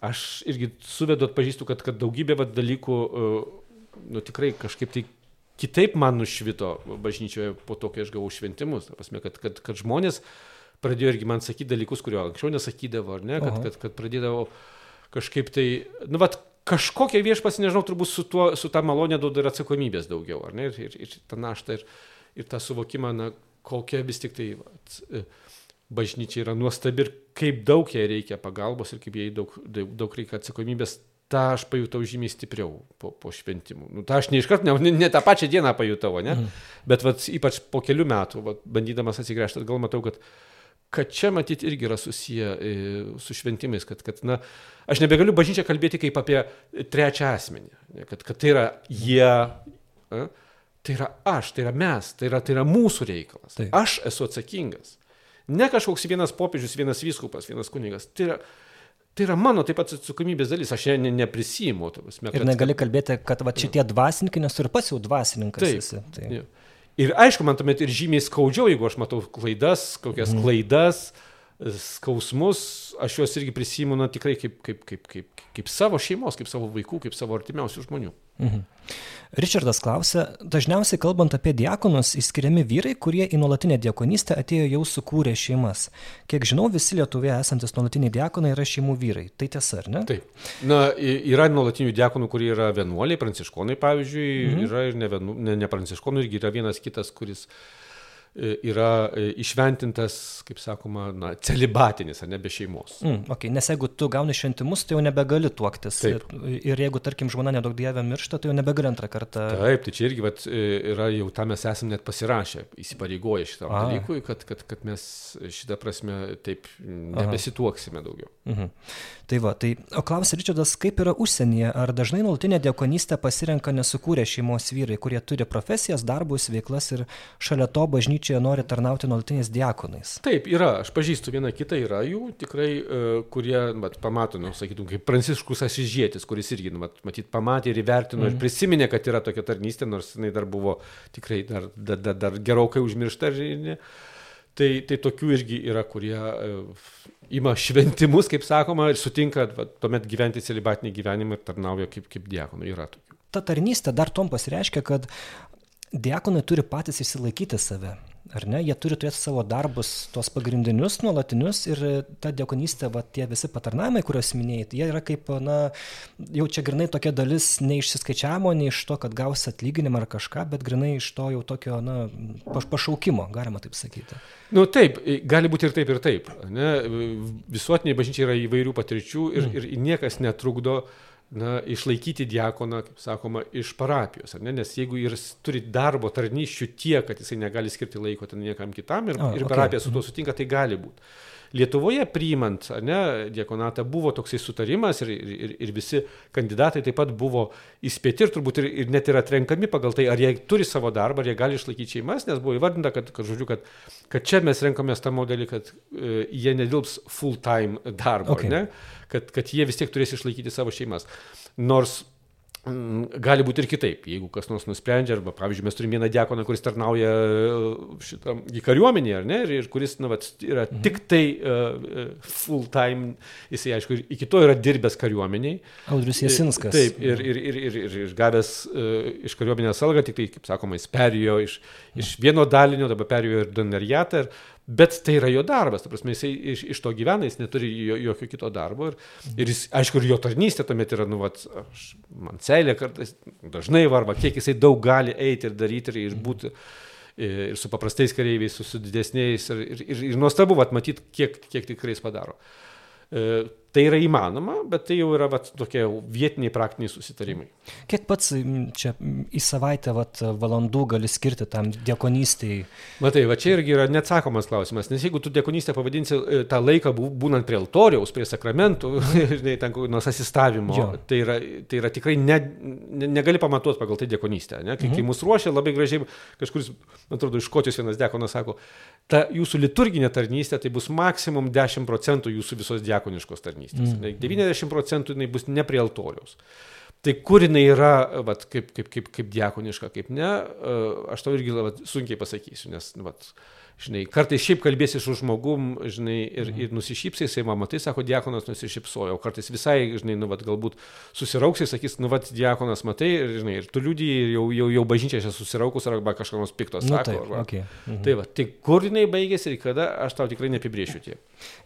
Aš irgi suvedu atpažįstu, kad, kad daugybė vat, dalykų, uh, nu tikrai kažkaip tai kitaip man nušvito bažnyčioje po to, kai aš gavau šventimus. Prasme, kad, kad, kad žmonės pradėjo irgi man sakyti dalykus, kurio anksčiau nesakydavo, ar ne, kad, kad, kad pradėdavo kažkaip tai, nu, vat, kažkokia viešpas, nežinau, turbūt su, tuo, su tą malonę duoda ir atsakomybės daugiau, ar ne, ir, ir, ir tą naštą, ir, ir tą suvokimą, na, kokia vis tik tai vat, e, bažnyčia yra nuostabi ir kaip daug jai reikia pagalbos ir kaip jai daug, daug, daug reikia atsakomybės tą aš pajutau žymiai stipriau po, po šventimų. Nu, tą aš ne iškart, ne, ne, ne tą pačią dieną pajutau, ne? Mm. Bet vat, ypač po kelių metų, vat, bandydamas atsigręžti, gal matau, kad, kad čia matyti irgi yra susiję e, su šventimais, kad, kad na, aš nebegaliu bažnyčią kalbėti kaip apie trečią asmenį, ne? kad, kad tai yra jie. A, Tai yra aš, tai yra mes, tai yra, tai yra mūsų reikalas. Taip. Aš esu atsakingas. Ne kažkoks vienas popiežius, vienas vyskupas, vienas kunigas. Tai yra, tai yra mano taip pat atsakomybės dalis, aš ne, neprisimu. Prasme, ir negali kad... kalbėti, kad va, šitie dvasininkai, nes ir pats jau dvasininkas taip, esi. Tai. Ja. Ir aišku, man tuomet ir žymiai skaudžiau, jeigu aš matau klaidas, kokias mm. klaidas, skausmus, aš juos irgi prisimu, na tikrai kaip, kaip, kaip, kaip, kaip savo šeimos, kaip savo vaikų, kaip savo artimiausių žmonių. Mhm. Ričardas klausia, dažniausiai kalbant apie diakonus, išskiriami vyrai, kurie į nuolatinę diakonystę atėjo jau sukūrę šeimas. Kiek žinau, visi Lietuvoje esantis nuolatiniai diakonai yra šeimų vyrai. Tai tiesa, ar ne? Taip. Na, yra nuolatinių diakonų, kurie yra vienuoliai, pranciškonai, pavyzdžiui, mhm. yra ir ne, vienu, ne, ne pranciškonų, irgi yra vienas kitas, kuris uh, yra e, išventintas, kaip sakoma, na, celibatinis, ar ne be šeimos. Mm, okay. Nes jeigu tu gauni šventimus, tai jau nebegali tuoktis. Taip. Ir, ir jeigu, tarkim, žmona nedaug dievė miršta, tai jau nebegali antrą kartą. Taip, tai čia irgi vat, e, yra jau tam mes esame net pasirašę, įsipareigoję šitam A. dalykui, kad, kad, kad mes šitą prasme taip nebesituoksime daugiau. Mhm. Tai va, tai, o klausia Ričardas, kaip yra užsienyje, ar dažnai nuolatinę diakonystę pasirenka nesukūrę šeimos vyrai, kurie turi profesijas, darbus, veiklas ir šalia to bažnyčios bažnyčioje nori tarnauti nuolatiniais diakonais. Taip, yra, aš pažįstu vieną kitą, yra jų tikrai, uh, kurie, mat, pamato, nu, sakytum, kaip Pranciškus Asižėtis, kuris irgi, nu, mat, matyt, pamatė ir įvertino mm. ir mhm. prisiminė, kad yra tokia tarnystė, nors jinai dar buvo tikrai dar, dar, dar, dar gerokai užmiršta. Ir, Tai, tai tokių irgi yra, kurie uh, ima šventimus, kaip sakoma, ir sutinka va, tuomet gyventi celibatinį gyvenimą ir tarnauja kaip, kaip diakonų. Yra tokių. Ta tarnystė dar tom pasireiškia, kad diakonai turi patys išsilaikyti save ar ne jie turi turėt savo darbus tuos pagrindinius nuolatinius ir ta diakonystė va tie visi patarnavimai kuriuos minėjai jie yra kaip na jau čia grynai tokia dalis ne išsiskaičiavimo ne iš to kad gausi atlyginimą ar kažką bet grynai iš to jau tokio na pašaukimo galima taip sakyti nu taip gali būti ir taip ir taip ane visuotinėj bažnyčioj yra įvairių patirčių ir, mm. ir niekas netrukdo uh, na, išlaikyti diakoną, kaip sakoma, iš parapijos. Nes jeigu jis turi darbo tarnyščių tiek, kad jisai negali skirti laiko ten niekam kitam ir, oh, ir parapija okay. su tuo mhm. sutinka, tai gali būti. Lietuvoje priimant ne, diakonatą buvo toksai sutarimas ir, ir, ir visi kandidatai taip pat buvo įspėti ir turbūt ir, ir net yra atrenkami pagal tai, ar jie turi savo darbą, ar jie gali išlaikyti šeimas, nes buvo įvardinta, kad, kad, žodžiu, kad, kad čia mes renkamės tą modelį, kad e, jie nedirbs full time darbo, okay. ne, kad, kad jie vis tiek turės išlaikyti savo šeimas. Nors gali būti ir kitaip, jeigu kas nors nusprendžia, arba, pavyzdžiui, mes turime vieną diakoną, kuris tarnauja e, šitam į kariuomenį, ar ne, ir, ir kuris, na, vat, yra mhm. tik tai uh, full time, jisai, aišku, iki to yra dirbęs kariuomeniai. Audrius Jasinskas. Taip, ir, ir, ir, ir, ir, ir gavęs uh, iš kariuomenės algą, tik tai, kaip sakoma, jis perėjo iš, iš vieno dalinio, dabar perėjo ir doneriatą, ir Bet tai yra jo darbas, ta prasme, jisai iš, iš to gyvena, jis neturi jo, jokio kito darbo. Ir, ir jis, aišku, ir jo tarnystė tuomet yra, nu, vat, aš, man celė kartais dažnai varva, kiek jisai daug gali eiti ir daryti ir, ir būti ir su paprastais kareiviais, su, su didesniais. Ir, ir, ir, nuostabu, vat, matyti, kiek, kiek tikrai jis padaro. Tai yra įmanoma, bet tai jau yra vat, tokie vietiniai praktiniai susitarimai. Kiek pats čia į savaitę vat, valandų gali skirti tam diakonystiai? Matai, va čia irgi yra neatsakomas klausimas, nes jeigu tu diakonystę pavadinsi e, tą laiką būnant prie altoriaus, prie sakramentų, žinai, ten nors asistavimo, jo. tai yra, tai yra tikrai ne, ne, negali pamatuoti pagal tai diakonystę. Ne? Kai, mhm. kai mus ruošia labai gražiai, kažkuris, man atrodo, iš Škotijos vienas diakonas sako, ta jūsų liturginė tarnystė tai bus maksimum 10 procentų jūsų visos diakoniškos tarnystės. Mm. 90 procentų jinai bus ne prie altoriaus. Tai kur jinai yra, vat, kaip, kaip, kaip, kaip diakoniška, kaip ne, aš tau irgi vat, sunkiai pasakysiu, nes vat, žinai, kartais šiaip kalbėsi su žmogum, žinai, ir, mhm. ir nusišypsiai, jisai mama, tai sako, diakonas nusišypsojo, kartais visai, žinai, nu, vat, galbūt susirauksiai, sakys, nu, vat, diakonas matai, ir, žinai, ir tu liūdį, jau, jau, jau bažnyčia čia susiraukus arba kažkas nors piktos nu, sako. Taip, arba, okay. mhm. Tai va, tai kur jinai baigėsi ir kada, aš tau tikrai neapibriešiu tiek.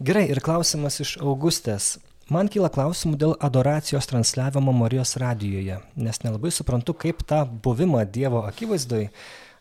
Gerai, ir klausimas iš Augustės. Man kyla klausimų dėl adoracijos transliavimo Marijos radijoje, nes nelabai suprantu, kaip tą buvimą Dievo akivaizdoje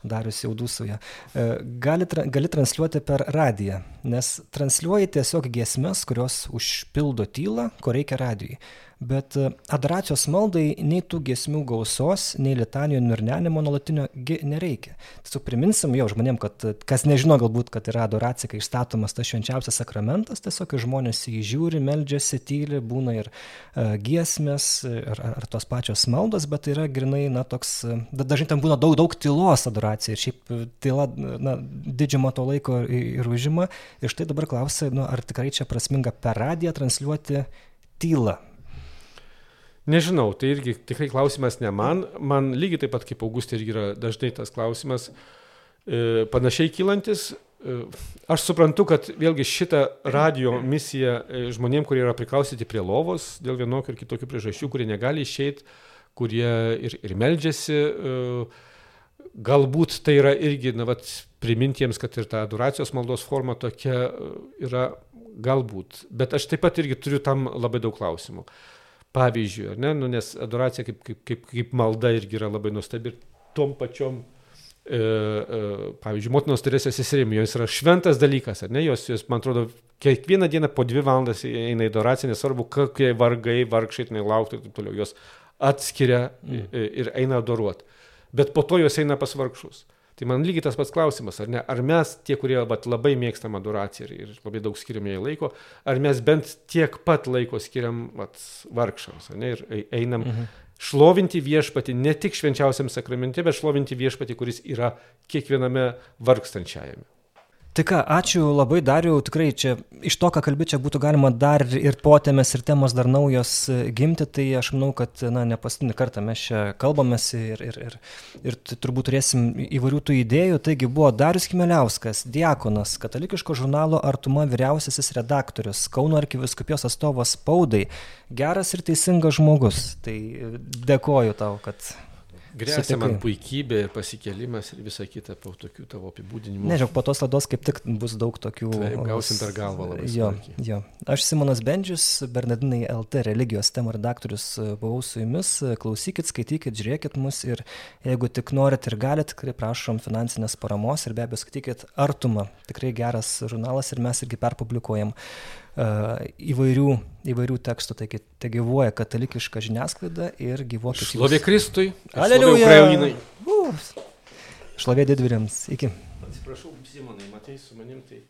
Darius jau dūsuja, e, gali, gali transliuoti per radiją, nes transliuoji tiesiog giesmes, kurios užpildo tylą, ko reikia radijui. Bet e, adoracijos maldai nei tų giesmių gausos, nei litanijų nurnenimo nuolatinio nereikia. Tiesiog priminsim jau žmonėm, kad kas nežino galbūt, kad yra adoracija, kai išstatomas tas švenčiausias sakramentas, tiesiog žmonės jį žiūri, meldžiasi, tyli, būna ir uh, giesmės, ar, ar, tos pačios maldos, bet tai yra grinai, na, toks, dažnai ten būna daug, daug tylos adoracija ir šiaip tyla, na, didžiumą to laiko ir užima. Ir štai dabar klausia, nu, ar tikrai čia prasminga per radiją transliuoti tylą. Nežinau, tai irgi tikrai klausimas ne man. Man lygiai taip pat kaip Augustė irgi yra dažnai tas klausimas e, panašiai kylantis. E, aš suprantu, kad vėlgi šitą radio misiją e, žmonėm, kurie yra priklausyti prie lovos dėl vienokių ir kitokių priežasčių, kurie negali išeiti, kurie ir, ir meldžiasi, e, galbūt tai yra irgi, na, vat, primintiems, kad ir ta adoracijos maldos forma tokia e, yra galbūt. Bet aš taip pat irgi turiu tam labai daug klausimų. Pavyzdžiui, ne, nu, nes adoracija kaip, kaip, kaip, kaip malda irgi yra labai nuostabi ir tom pačiom E, e, pavyzdžiui, motinos Teresės seserim, jos yra šventas dalykas, ar ne, jos, jos, man atrodo, kiekvieną dieną po dvi valandas eina į adoraciją, nesvarbu, kokie vargai, vargšai, tenai laukti ir taip toliau, jos atskiria mm. ir eina adoruoti. Bet po to jos eina pas vargšus. Tai man lygiai tas pats klausimas, ar ne? Ar mes, tie, kurie vat, labai mėgstam adoraciją ir, ir labai daug skiriam jai laiko, ar mes bent tiek pat laiko skiriam vat, vargšams, ar ne? Ir einam mhm. šlovinti viešpati ne tik švenčiausiam sakramente, bet šlovinti viešpati, kuris yra kiekviename vargstančiajame. Tai ką, ačiū labai Dariu, tikrai čia iš to, ką kalbė, čia būtų galima dar ir potėmės, ir temos dar naujos e, gimti, tai aš manau, kad, na, ne paskutinį kartą mes čia kalbamės ir, ir, ir, ir turbūt turėsim įvairių tų idėjų. Taigi buvo Darius Kimeliauskas, diakonas, katalikiško žurnalo Artuma vyriausiasis redaktorius, Kauno arkiviskupijos atstovas spaudai, geras ir teisingas žmogus. Tai dėkoju tau, kad Grėsia man puikybė ir pasikelimas ir visa kita po tokių tavo apibūdinimų. Nežinau, po tos lados kaip tik bus daug tokių. Taip, gausim per galvą labai. Jo, jo. Aš Simonas Bendžius, Bernardinai LT religijos temų redaktorius buvau su jumis. Klausykit, skaitykit, žiūrėkit mus ir jeigu tik norit ir galit, tikrai prašom finansinės paramos ir be abejo skaitykit Artumą. Tikrai geras žurnalas ir mes irgi perpublikuojam įvairių, įvairių tekstų, taigi te gyvuoja katalikiška žiniasklaida ir gyvuokit. Šlovė Kristui. Aleliuja. Šlovė didvyriams. Iki. Atsiprašau, Simonai, matai su manim tai.